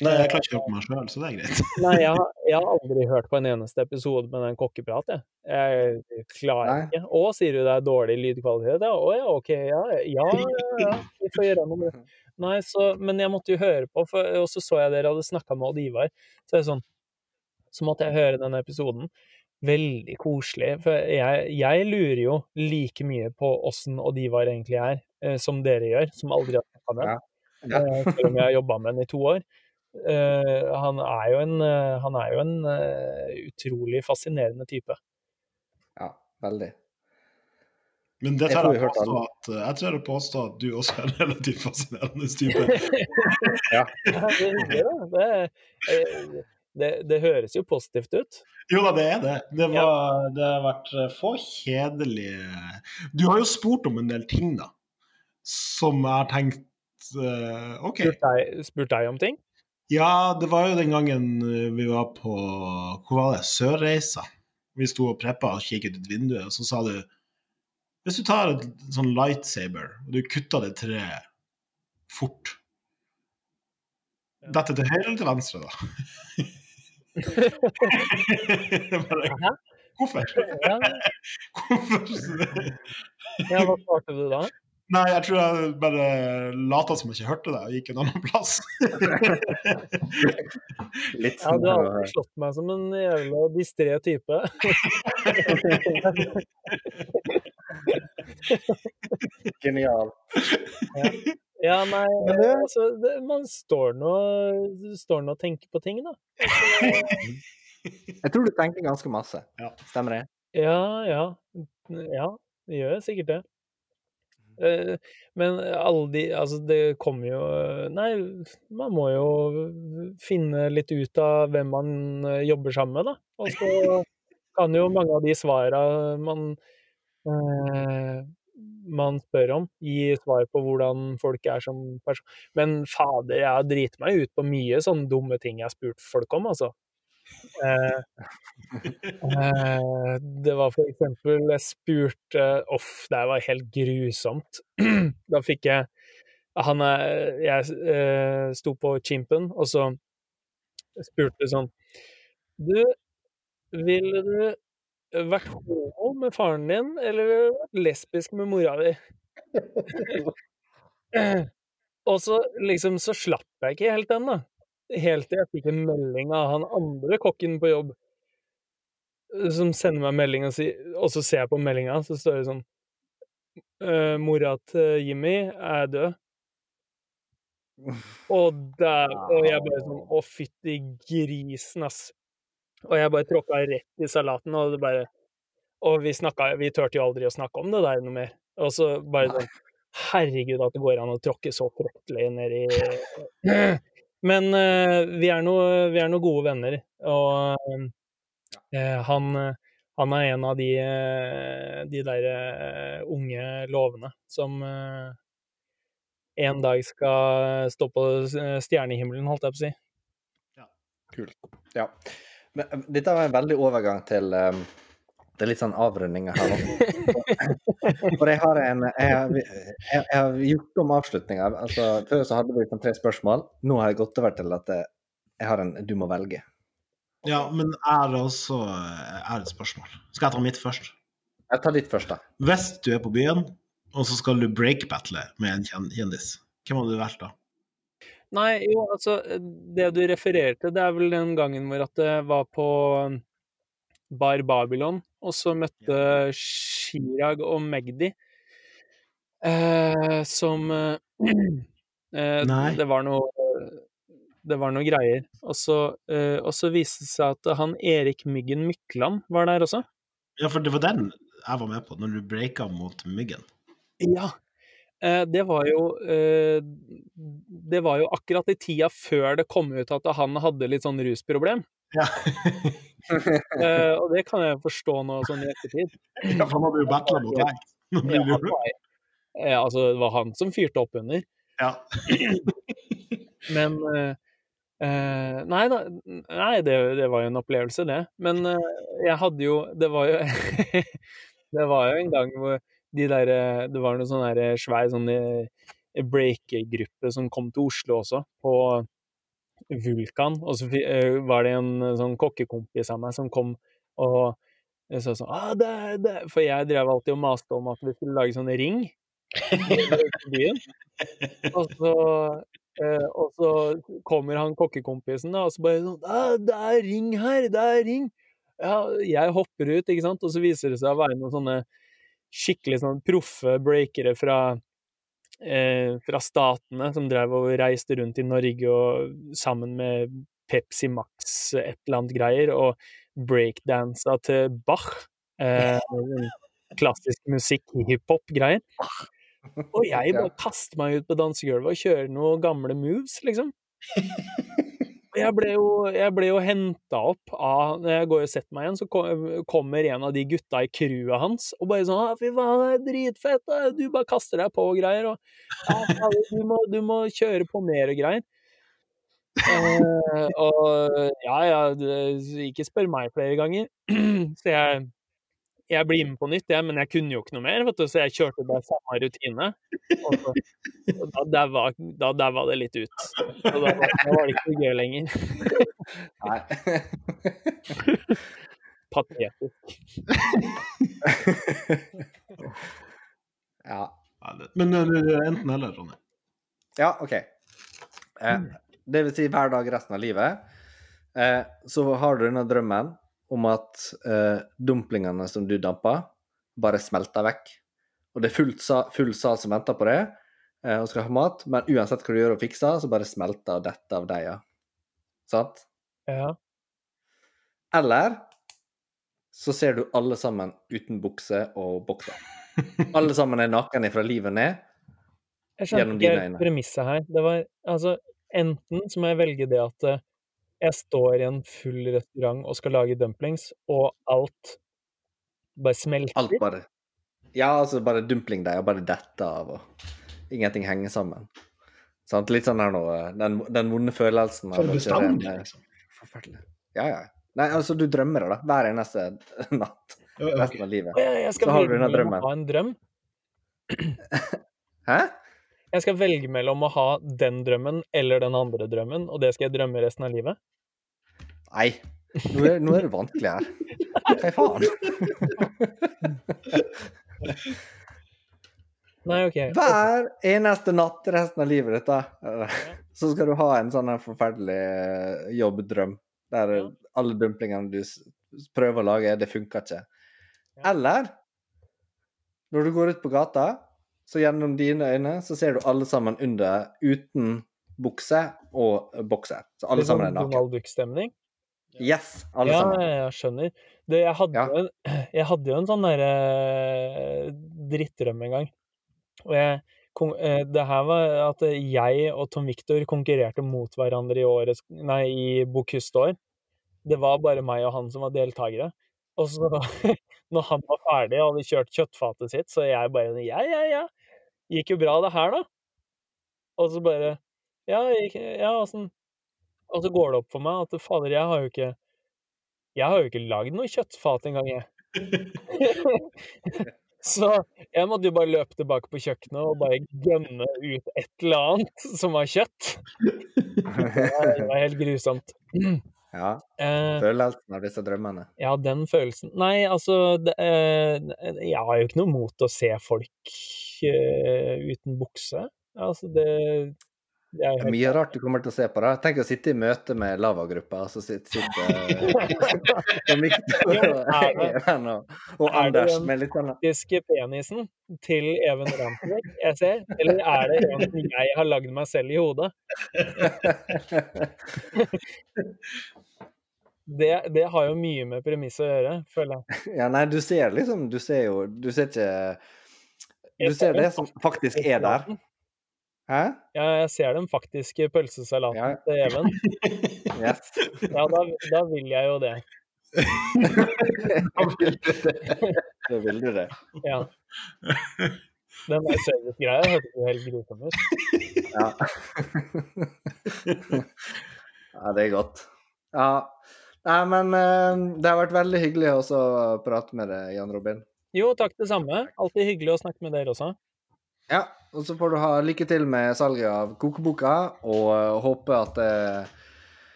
Nei, jeg klarer ikke å høre på meg sjøl, så det er greit. Nei, jeg, jeg har aldri hørt på en eneste episode med den kokkeprat, jeg. Jeg klarer Nei. ikke. Å, sier du det er dårlig lydkvalitet? Ja, å ja, OK, ja, ja, ja, ja. Vi får gjøre noe med det. Nei, så, men jeg måtte jo høre på, for, og så så jeg dere hadde snakka med Odd Ivar. Så er det sånn, så måtte jeg høre denne episoden. Veldig koselig. For jeg, jeg lurer jo like mye på åssen Odd Ivar egentlig er, eh, som dere gjør, som aldri har snakka med Ja. Ja. eh, selv om jeg har jobba med ham i to år. Eh, han er jo en, eh, han er jo en eh, utrolig fascinerende type. Ja, veldig. Men det Jeg tar tror jeg påstå at, jeg tror jeg påstår at du også er en relativt fascinerende type. Ja, det. Det, det, det høres jo positivt ut. Jo da, det er det. Det, var, det har vært få kjedelige Du har jo spurt om en del ting, da, som jeg har tenkt uh, OK. Spurt deg, spurt deg om ting? Ja, det var jo den gangen eh, vi var på Hvor var det? Sørreisa. Vi sto og preppa og kikket ut vinduet, og så sa du Hvis du tar et sånn lightsaber, og du kutter det treet fort. Dette til høyre eller til venstre, da? Bare, hvorfor? Hvorfor? ja, hva svarte du da? Nei, jeg tror jeg bare lata som jeg ikke hørte det, og gikk en annen plass. Litt Ja, sånn du har eh, alltid slått meg som en jævla distré type. genial. Ja, nei, Men altså, det, man står nå, står nå og tenker på ting, da. Jeg tror du tenker ganske masse. Ja. Stemmer det? Ja, ja. Ja, det gjør sikkert det. Eh, Men alle de Altså, det kommer jo Nei, man må jo finne litt ut av hvem man eh, jobber sammen med, da. Og så kan jo mange av de svara man eh, man spør om, gi svar på hvordan folk er som person. Men fader, jeg driti meg ut på mye sånne dumme ting jeg har spurt folk om, altså. Eh, eh, det var for eksempel Jeg spurte Uff, det var helt grusomt. Da fikk jeg Han er Jeg eh, sto på Chimpen, og så spurte sånn Du, ville du vært homo med faren din, eller ville du vært lesbisk med mora di? Og så liksom så slapp jeg ikke helt den, da. Helt til jeg fikk en melding av han andre kokken på jobb, som sender meg melding, og, sier, og så ser jeg på meldinga, så står det sånn «Eh, Mora til Jimmy er død. Og der Og jeg bare sånn Å, fytti grisen, ass. Og jeg bare tråkka rett i salaten, og det bare Og vi snakka Vi turte jo aldri å snakke om det der noe mer. Og så bare sånn Herregud, at det går an å tråkke så fryktelig ned i Men eh, vi er noen vi er noe gode venner, og eh, han, han er en av de, eh, de der unge lovene som en dag skal stå på eh, stjernehimmelen, holdt jeg på å si. Ja. Men eh, dette var en veldig overgang til um, Det er litt sånn avrundinger her òg. For jeg har en Jeg har, jeg, jeg har gjort om avslutninga. Altså, før så hadde vi liksom tre spørsmål. Nå har jeg gått over til at jeg, jeg har en Du må velge. Ja, men er det også er det et spørsmål. Skal jeg ta mitt først? Jeg tar ditt først, da. Hvis du er på byen, og så skal du break-battle med en kjendis, hvem hadde du valgt da? Nei, jo, altså, det du refererte, det er vel den gangen hvor at det var på Bar Babylon, og så møtte Chirag og Magdi, eh, som eh, eh. Det var noe det var noe greier. Og så, eh, viste det seg at han Erik Myggen Mykland var der også. Ja, for det var den jeg var med på, når du breaka mot Myggen. Ja. Eh, det var jo eh, Det var jo akkurat i tida før det kom ut at han hadde litt sånn rusproblem. Ja. Eh, og det kan jeg forstå nå sånn i ettertid. ja, for han hadde jo battla mot deg. Ja, blir du- eh, altså, det var han som fyrte opp under. Ja. Men uh, Nei da, nei, det, det var jo en opplevelse, det. Men uh, jeg hadde jo Det var jo Det var jo en gang hvor de der Det var noe sånn svær sånn breakergruppe som kom til Oslo også, på Vulkan. Og så eh, var det en eh, sånn kokkekompis av meg som kom og jeg sa sånn ah, det det. For jeg drev alltid og maste om at vi skulle lage sånn ring i byen. Og så, eh, og så kommer han kokkekompisen, og så bare sånn ah, 'Det er ring her! Det er ring!' Ja, jeg hopper ut, ikke sant, og så viser det seg å være noen sånne skikkelig sånn proffe breakere fra eh, fra statene som drev og reiste rundt i Norge og sammen med Pepsi Max et eller annet greier, og breakdansa til Bach. Eh, klassisk musikk, hiphop-greier. Og jeg bare kaster meg ut på dansegulvet og kjører noen gamle moves, liksom. Og jeg ble jo, jeg ble jo henta opp av Når jeg går og setter meg igjen, så kommer en av de gutta i crewet hans og bare sånn «Å, 'Fy faen, det er dritfett, da. du bare kaster deg på og greier', og ja, du, må, 'Du må kjøre på mer' og greier. Eh, og ja, ja, ikke spør meg flere ganger. Så jeg jeg blir med på nytt, jeg, men jeg kunne jo ikke noe mer, vet du, så jeg kjørte bare samme rutine. Og så, og da daua da daua det litt ut. Så da, var- da var det ikke noe gøy lenger. Nei. Patetisk. ja. Ja, Men eh, det enten eller, Ronny. ja, OK. Eh, det vil si hver dag resten av livet. Eh, så har du denne drømmen om at eh, dumplingene som du damper, bare smelter vekk. Og det er fullt sa, full sal som venter på det eh, og skal ha mat, men uansett hva du gjør og fikser, så bare smelter og detter av deia. Sant? Ja. Eller så ser du alle sammen uten bukse og bokser. Alle sammen er naken fra livet ned. Jeg skjønte Gjennom ikke premisset her. Det var altså Enten så må jeg velge det at eh, jeg står i en full restaurant og skal lage dumplings, og alt bare smelter. Alt bare Ja, altså bare dumplingdeig og bare detter av, og ingenting henger sammen. Sant? Litt sånn her nå Den, den vonde følelsen av å kjøre en eh, liksom. Forferdelig. Ja, ja. Nei, altså, du drømmer det, da. Hver eneste natt resten av livet. Jeg, skal Så har du denne drømmen. ha en drøm. Hæ? Jeg skal velge mellom å ha den drømmen eller den andre drømmen, og det skal jeg drømme resten av livet. Nei. Nå er, nå er det vanskelig her. Hva faen? Nei, OK. Hver eneste natt resten av livet ditt, da, eh, så skal du ha en sånn forferdelig eh, jobbdrøm. Der alle dumplingene du prøver å lage, det funker ikke. Eller når du går ut på gata, så gjennom dine øyne så ser du alle sammen under uten bukse og bokse. Så alle sånn sammen er nakne. Donald Duck-stemning. Yes, alle Ja, sammen. jeg skjønner. Det, jeg, hadde Ja. en, jeg hadde jo en sånn derre drittdrøm en gang. Og jeg, eh, det her var at jeg og Tom Victor konkurrerte mot hverandre i årets Nei, i Bocuse-år. Det var bare meg og han som var deltakere. Og så, når han var ferdig og hadde kjørt kjøttfatet sitt, så jeg bare Ja, ja, ja. Gikk jo bra, det her, da. Og så bare Ja, gikk, ja, åssen Og så går det opp for meg at fader, jeg har jo ikke Jeg har jo ikke lagd noe kjøttfat engang, jeg. Så jeg måtte jo bare løpe tilbake på kjøkkenet og bare gønne ut et eller annet som var kjøtt. Det var, helt grusomt. Ja, Eh, følelsen av disse drømmene. ja, den følelsen Nei, altså det, eh, Jeg har jo ikke noe mot å se folk uten bukse. Altså, det, det er Det er mye rart du kommer til å se på. da. Tenk å sitte i møte med lavagruppa, og sitte, sitte Victor og Even og, og Er det den- med litt sånn faktiske penisen til Even Ramsvik jeg ser? Eller er det en jeg har lagd meg selv i hodet? Det, det har jo mye med premisset å gjøre, føler jeg. Ja, nei, du ser liksom Du ser jo Du ser ikke Du ser det som faktisk er der. Hæ? Ja, jeg ser den faktiske pølsesalaten Ja. til Even. Yes. Ja, da, da vil jeg jo det. Da vil du det. Ja. Den der servicegreia hørtes jo helt grusom ut. Ja. ja, det er godt. Ja. Nei, men eh, det har vært veldig hyggelig også å prate med deg, Jan Robin. Jo, takk det samme. Alltid hyggelig å snakke med dere også. Ja, og så får du ha lykke til med salget av kokeboka, og eh, håpe at eh,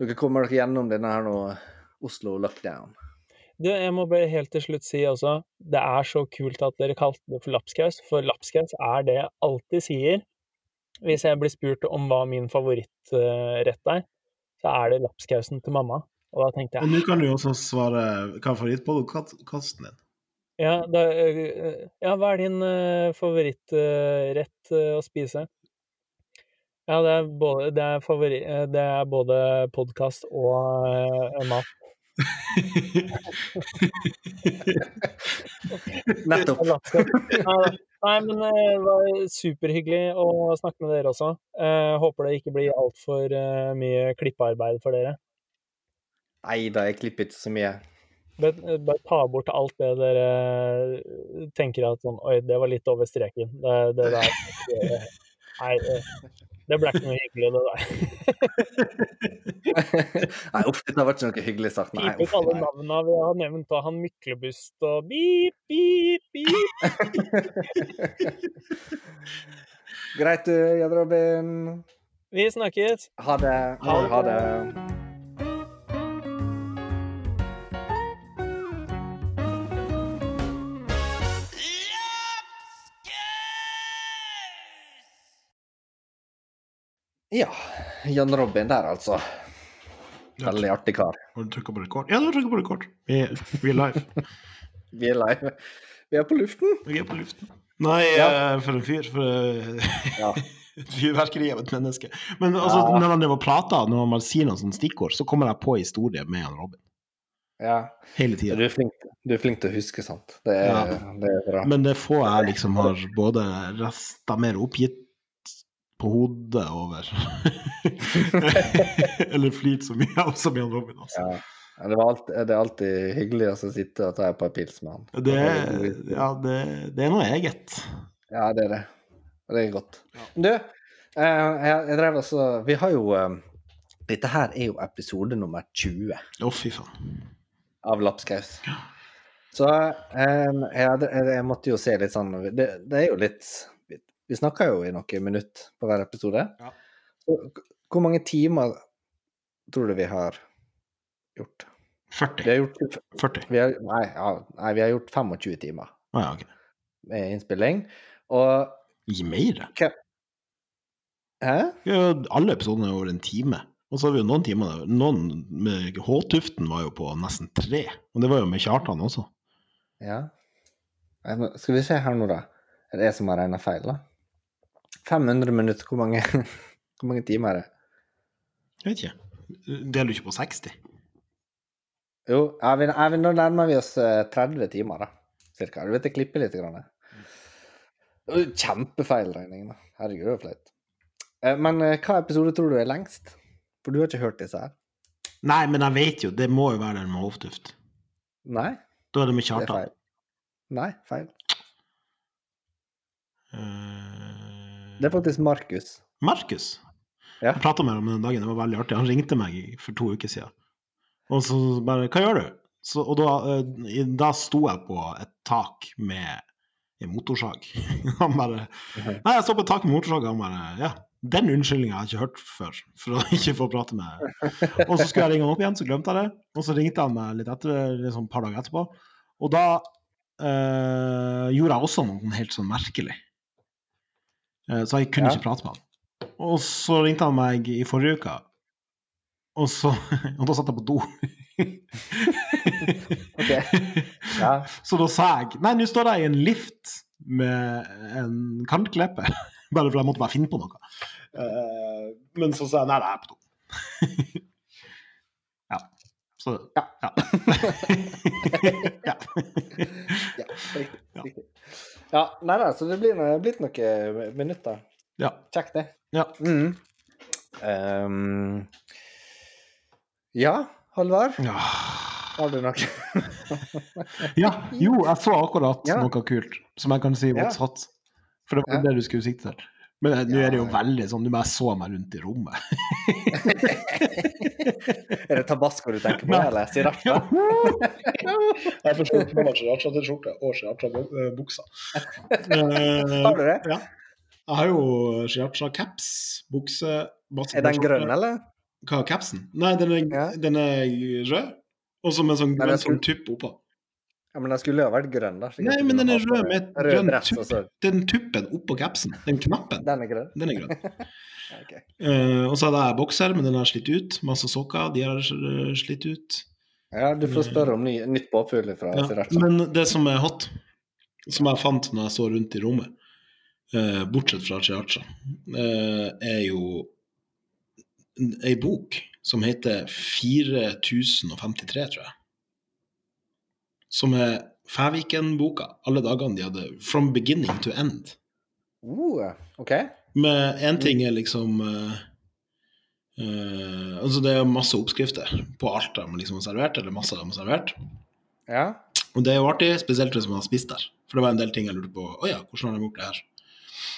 dere kommer dere gjennom denne her nå Oslo lockdown. Du, jeg må bare helt til slutt si også, det er så kult at dere kalte det for lapskaus, for lapskaus er det jeg alltid sier hvis jeg blir spurt om hva min favorittrett er, så er det lapskausen til mamma. Og da tenkte jeg Og nå kan du også svare hva er favorittpodkasten din? Ja, da, øh, ja, hva er din øh, favorittrett øh, å spise? Ja, det er både, det er favori, øh, det er både podkast og øh, mat. Nettopp. Ja, Nei, men eh, det var superhyggelig å snakke med dere også. Eh, håper det ikke blir altfor uh, mye klippearbeid for dere. Nei da, jeg klipper ikke så mye. Bare, bare ta bort alt det dere tenker at sånn Oi, det var litt over streken. Det, det der Nei, det ble ikke noe hyggelig, det der. Nei, uff, dette var ikke noe hyggelig sagt. Nei, uff. alle navnene vi har nevnt, og han Myklebust og beep, beep, beep. Greit, du, Jan Robin. Vi snakkes. Ha det. Ha det. Ha det. Ja, Jan Robin der, altså. Veldig artig kar. Har du trykka på rekord? Ja, du har trykka på rekord. Vi vi er live. Vi er live. Vi er på luften. Vi er på luften. Nei, Ja. eh, for en fyr. For eh, Ja. et fyrverkeri av et menneske. Men altså, Ja. når han driver og prater, når man sier noen sånne stikkord, så kommer jeg på historie med Jan Robin. ja. Hele Du tida. flink, du er flink til å huske, sant. Det er, Ja. det er bra. Men det er få jeg liksom har både resta mer oppgitt på hodet over. Eller flirt så mye av som Jan Robin, altså. Ja. Ja, Det, var alltid, det er alltid hyggelig å sitte og ta et par pils med han. Det, ja, det, det er noe eget. Ja, det er det. Og det er godt. Ja. Du, eh, jeg, jeg drev altså Vi har jo eh, Dette her er jo episode nummer 20 Å, fy faen. av Lapskaus. Så jeg, jeg, jeg måtte jo se litt sånn Det, det er jo litt Vi, snakker jo i noen minutter på hver episode. Ja. Hvor mange timer tror du vi har gjort? 40. Vi har gjort, 40. vi har, nei, ja, nei, vi har gjort 25 timer ah, ja, okay. med innspilling. Og Gi mer? Hæ? Ja, alle episodene er over en time. Og så har vi jo noen timer der. Noen med H-tuften var jo på nesten tre. Og det var jo med Kjartan også. Ja. Skal vi se her nå, da. Er det jeg som har regna feil, da? 500 minutter, hvor mange, hvor mange timer er det? Jeg vet ikke. Deler du ikke på 60? Jo, jeg vil, jeg vil, nå nærmer vi oss eh, 30 timer, da. Cirka. Du vet, jeg klipper litt. Grann. Kjempefeil regning, da. Herregud, det var flaut. Eh, Men eh, hva episode tror du er lengst? For du har ikke hørt disse her? Nei, men jeg vet jo. Det må jo være den med hovtuft. Nei, Da er det med Kjartan. Nei, feil. Eh, Det er faktisk Markus. Markus. Ja. Jeg prata med ham den dagen, det var veldig artig. Han ringte meg for to uker siden. Og så bare 'Hva gjør du?' Så, og da, eh, da sto jeg på et tak med en motorsag. Han bare. 'Nei, jeg står på et tak med motorsag.' Han bare 'Ja, den unnskyldninga har jeg ikke hørt før, for å ikke få prate med Og så skulle jeg ringe han opp igjen, så glemte jeg det. Og så ringte han meg litt etter, liksom et par dager etterpå. Og da eh, gjorde jeg også noe helt sånn merkelig. Eh, så jeg kunne Ja. ikke prate med han. Og så ringte han meg i forrige uke, og, så, og da satt jeg på do. Ok. Ja. Så da sa jeg Nei, nå står jeg i en lift med en kantklepe. Bare for jeg måtte bare finne på noe. Eh, men så sa jeg nei, jeg er på do. ja. Så Ja. Ja. ja. Ja, riktig. Riktig. Ja, nei da, så det blir noe, blitt noen minutter. ja. Kjekt, det. ja. Mm. Um, ja, Halvard, ja. har du noe? Ja, jo, jeg så akkurat Ja. noe kult som jeg kan si Ja. motsatt. For det var det du skulle sikte til. Men eh, nå Ja, er det jo veldig sånn, du bare så meg rundt i rommet. er det tabasco du tenker på, Nei. eller sriracha? Jeg forstår ikke meg sriracha-T-skjorte og sriracha-buksa. Har du det? Ja. Jeg har jo sriracha-caps, bukse masse Er den grønn, eller? Hva er capsen? Nei, den er, Ja. den er rød. Og så med sånn grønn sånn tupp oppå. Ja, men den skulle jo ha vært grønn, da. Nei, men den er rød med et dress, tupp. altså. Den tuppen oppå capsen, den knappen, Den er grønn? den er grønn. okay. ok. Eh, og så hadde jeg bokser, men den har slitt ut. Masse sokker, de har eh, slitt ut. Ja, du får spørre om ny, nytt påfyll fra Ja, sriracha. men det som er hot, som jeg fant når jeg så rundt i rommet, uh, bortsett fra sriracha, uh, er jo ei bok som heter 4053, tror jeg. Som er Fæviken-boka. Alle dagene de hadde From beginning to end. Uh, OK. Med én ting er liksom uh, uh, Altså, det er masse oppskrifter på alt de liksom har servert, eller masse de har servert. Ja. Og det er jo artig, spesielt hvis man har spist der. For det var en del ting jeg lurte på. Å ja, hvordan har de gjort det her?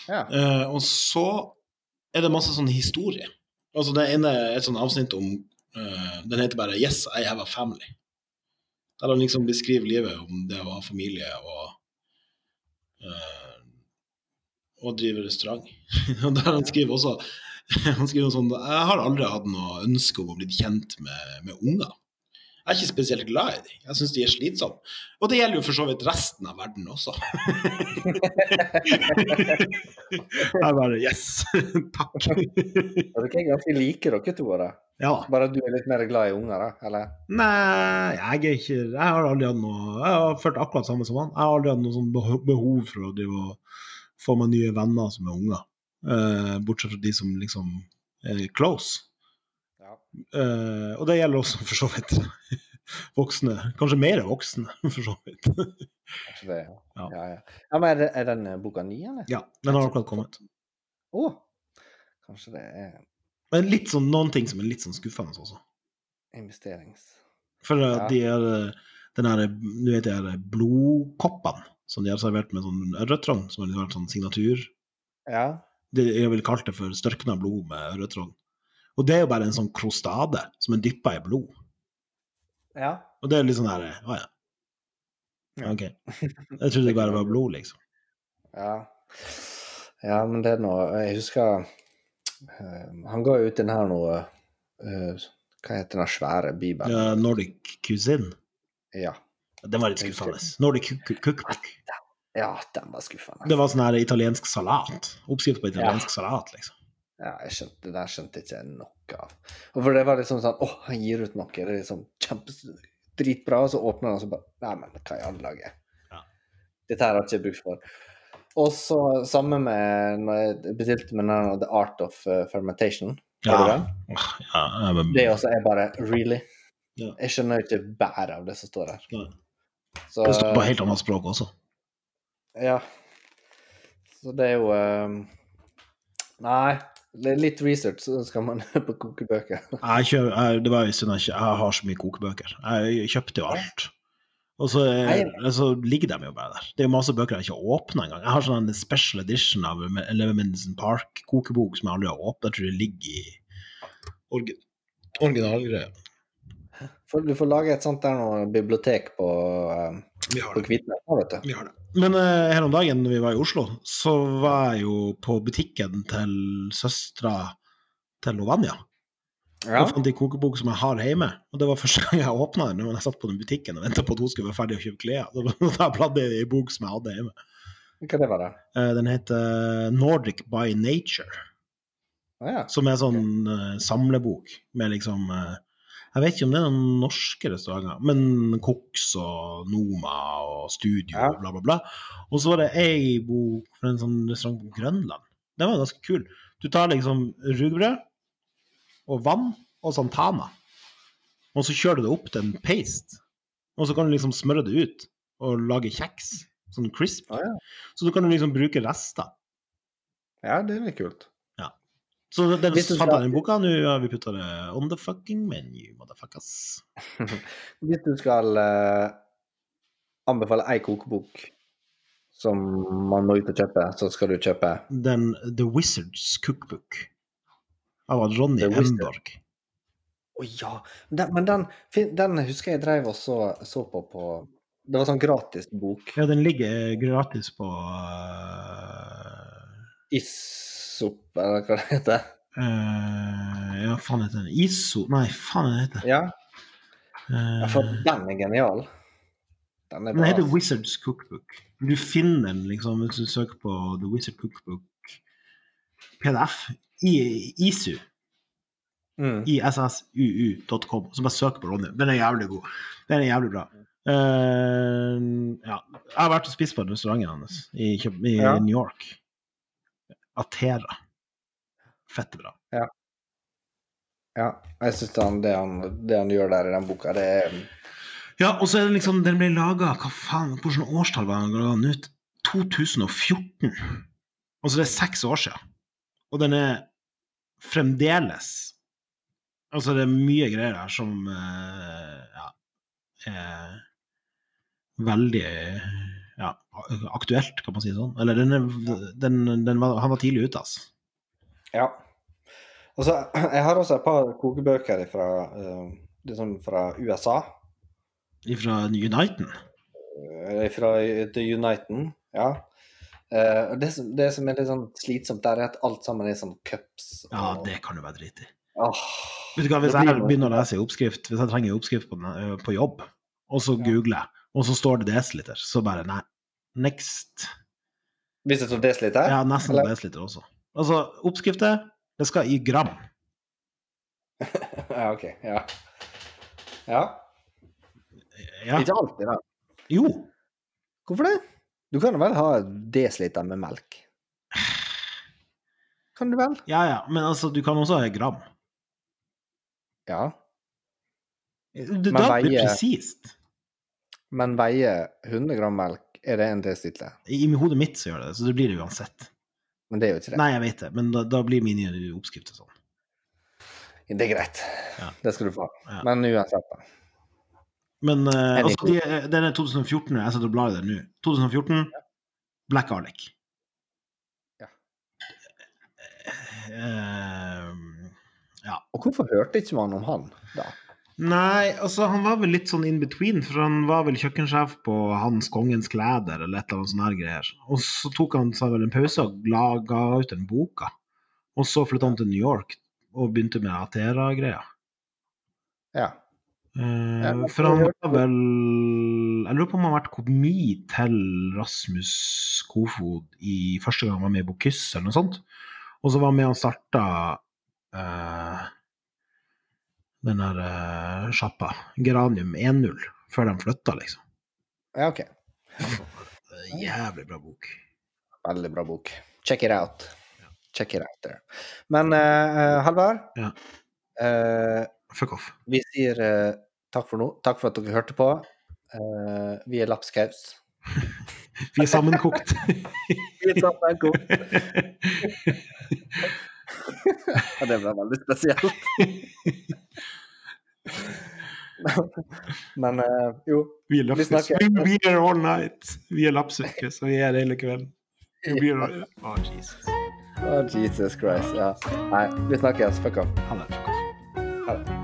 ja. Eh, og så er det masse sånn historie. Altså Det ene er et sånt avsnitt om Den heter bare 'Yes, I have a family'. Der han liksom beskriver livet om det å ha familie og eh, og drive restaurant. og der han skriver også han skriver sånn 'Jeg har aldri hatt noe ønske om å bli kjent med, med unger'. Jeg er ikke spesielt glad i dem. Jeg syns de er slitsomme. Og det gjelder jo for så vidt resten av verden også. jeg bare Yes! Takk. Dere er ganske like, dere to. da. ja. Bare at du er litt mer glad i unger, da? Eller? Nei, jeg er ikke Jeg har aldri hatt noe Jeg har følt akkurat samme som han. Jeg har aldri hatt noe sånn behov for å drive og få meg nye venner som er unger. Eh, bortsett fra de som liksom er close. Eh, og det gjelder også for så vidt voksne. Kanskje mer voksne, for så vidt. Kanskje det, ja. Ja. Ja, ja. ja men er, det, er den eh, boka ny, eller? ja, den har akkurat kommet. Å! Kanskje det er Men litt sånn, noen ting som er litt sånn skuffende også. investerings... For uh, de er den her, du vet de her blodkoppene som de har servert med sånn ørretrogn, som har vært sånn signatur. Ja. De, jeg ville kalt det for størkna blod med ørretrogn. Og det er jo bare en sånn krostade som er dyppa i blod. Ja. Og det er litt sånn her Å ja. Ja. OK. Jeg trodde det bare var blod, liksom. Ja. ja, men det er noe Jeg husker uh, Han ga ut den her nå uh, Hva heter den svære bibelen? Ja, Nordic Cuisine. Ja. Den var litt skuffende. Nordic Cookbook. ja, den var skuffende. Det var sånn her italiensk salat. Oppskrift på italiensk salat, liksom. Ja, jeg skjønte, det der skjønte ikke jeg noe av. Og for det var liksom sånn åh, han gir ut noe, det er liksom kjempe, dritbra, og så åpner han, og så bare Nei, men hva i alle dager? Ja. Dette her har ikke bruk for. Og så samme med når jeg bestilte med den The Art of eh, Fermentation. Ja. Det, ja, men, Det også er bare really. Ja. Jeg skjønner jo ikke bæret av det som står her. Ja. Så, det står på helt annet språk også. Ja. Så det er jo um... Nei, litt research, så skal man på kokebøker. Jeg kjø, jeg, det var en stund jeg Jeg har så mye kokebøker. Jeg kjøpte jo alt. Og så, Nei. så ligger de jo bare der. Det er jo masse bøker jeg ikke har åpna engang. Jeg har sånn en special edition av Eleven's Park-kokebok som jeg aldri har åpna. Jeg tror det ligger i orgi originalgreier. Du får lage et sånt der noe bibliotek på, eh, på. Kvitnes vet du. Vi har det. Men uh, her om dagen når vi var i Oslo, så var jeg jo på butikken til søstera til Lovanja. Ja. Og fant en kokebok som jeg har hjemme. Og det var første gang jeg åpna den, når jeg satt på den butikken og venta på at hun skulle være ferdig å kjøpe klær. Da bladde jeg i en bok som jeg hadde hjemme. Hva det var det? Eh, Den heter Nordic by Nature, Ah, ja. som er sånn eh, samlebok med liksom eh, Jeg vet ikke om det er noen norske restauranter, men Cox og Noma og Studio Ja. og bla, bla, bla. Og så var det ei bok fra en sånn restaurant på Grønland. Den var ganske kul. Du tar liksom rugbrød og vann og santana, og så kjører du det opp til en paste. Og så kan du liksom smøre det ut og lage kjeks. Sånn crisp. Ja, ja. Så du kan liksom bruke rester. ja, det er litt kult. Så den det Hvis du fant skal- jeg den boka, nå har vi putta det on the fucking menu, motherfuckers. Hvis du skal uh, anbefale ei kokebok som man må ut og kjøpe, så skal du kjøpe Den The Wizards Cookbook av Ronny Emborg. Å ja! Den, men den, den husker jeg drev og så, så på på Det var sånn gratis bok. Ja, den ligger gratis på uh, Isop, eller hva det heter. Uh, Ja, faen heter den ISO Nei, faen den heter Ja, Uh, ja, for den er genial. Den er Den heter. Wizards Cookbook. Du finner den liksom hvis du søker på The Wizard Cookbook PDF i ISU. Mm. issuu.com, så bare søk på Ronny. Den er jævlig god. Den er jævlig bra. Uh, ja. Jeg har vært og spist på restauranten hans i, i, i Ja. New York. Atera. Fett bra. Ja, jeg syns det, han, det han gjør der i den boka, det er Ja, og så er det liksom Den ble laga Hva faen, hvilket årstall var den ut? 2014. Altså, det er seks år siden. Og den er fremdeles Altså, det er mye greier her som eh, ja, er veldig ja, aktuelt, kan man si det sånn. Eller den den, den var, han var tidlig ute, altså. Ja. Altså, jeg har også et par kokebøker fra, liksom fra USA. Fra Uniten? Fra The Uniten, ja. Uh, det, det, som, er litt sånn slitsomt der, er at alt sammen er sånn cups. Og... Ja, det kan du være drit i. Oh, Vet du hva, Hvis jeg begynner å lese oppskrift, hvis jeg trenger oppskrift på, på jobb, og så googler jeg, og så står det desiliter, så bare nei. Next. Hvis det står desiliter? Ja, nesten eller? desiliter også. Altså, oppskrifter, det skal i gram. ja, OK. Ja. ja. ja. Ikke alltid, da. Jo. Hvorfor det? Du kan vel ha desiliter med melk? Kan du vel? Ja, ja, men altså, du kan også ha gram. Ja. Det, da blir det presist. Men veier 100 gram melk, er det en desiliter? I hodet mitt så gjør det det, så det blir det uansett. Men det er jo ikke det. Nei, jeg vet det, men da, da blir mine oppskrifter sånn. Det er greit. Ja. Det skal du få. Ja. Men uansett, da. Men uh, altså, de, den er 2014, jeg setter og blar i den nå. 2014, Black Arlic. Ja. Uh, ja. Og hvorfor hørte ikke man om han da? Nei, altså han var vel litt sånn in between, for han var vel kjøkkensjef på Hans Kongens Kleder eller et eller annet sånt her greier. Og så tok han seg vel en pause og laga ut den boka. Og så flytta han til New York og begynte med Atera-greia. Ja. Ja for han var vel Jeg lurer på om han har vært komi til Rasmus Kofod i første gang han var med i Bocuse eller noe sånt. Og så var han med og starta uh, den her uh, sjappa. Geranium 1.0, før de flytta, liksom. Ja, OK. Jævlig bra bok. Veldig bra bok. Check it out. Check it out there. Men uh, Halvard, ja. uh, Fuck off. Vi sier uh, takk for nå. Takk for at dere hørte på. vi er lapskaus. vi er sammenkokt. vi er sammenkokt. ja, det ble veldig spesielt. Men uh, jo, vi, er vi snakker. We are all night. Vi er lappsyke, så vi er det hele kvelden. Å, oh, Jesus. Oh, Jesus Christ. Ja. Nei, vi snakkes. Fuck off. Ha det.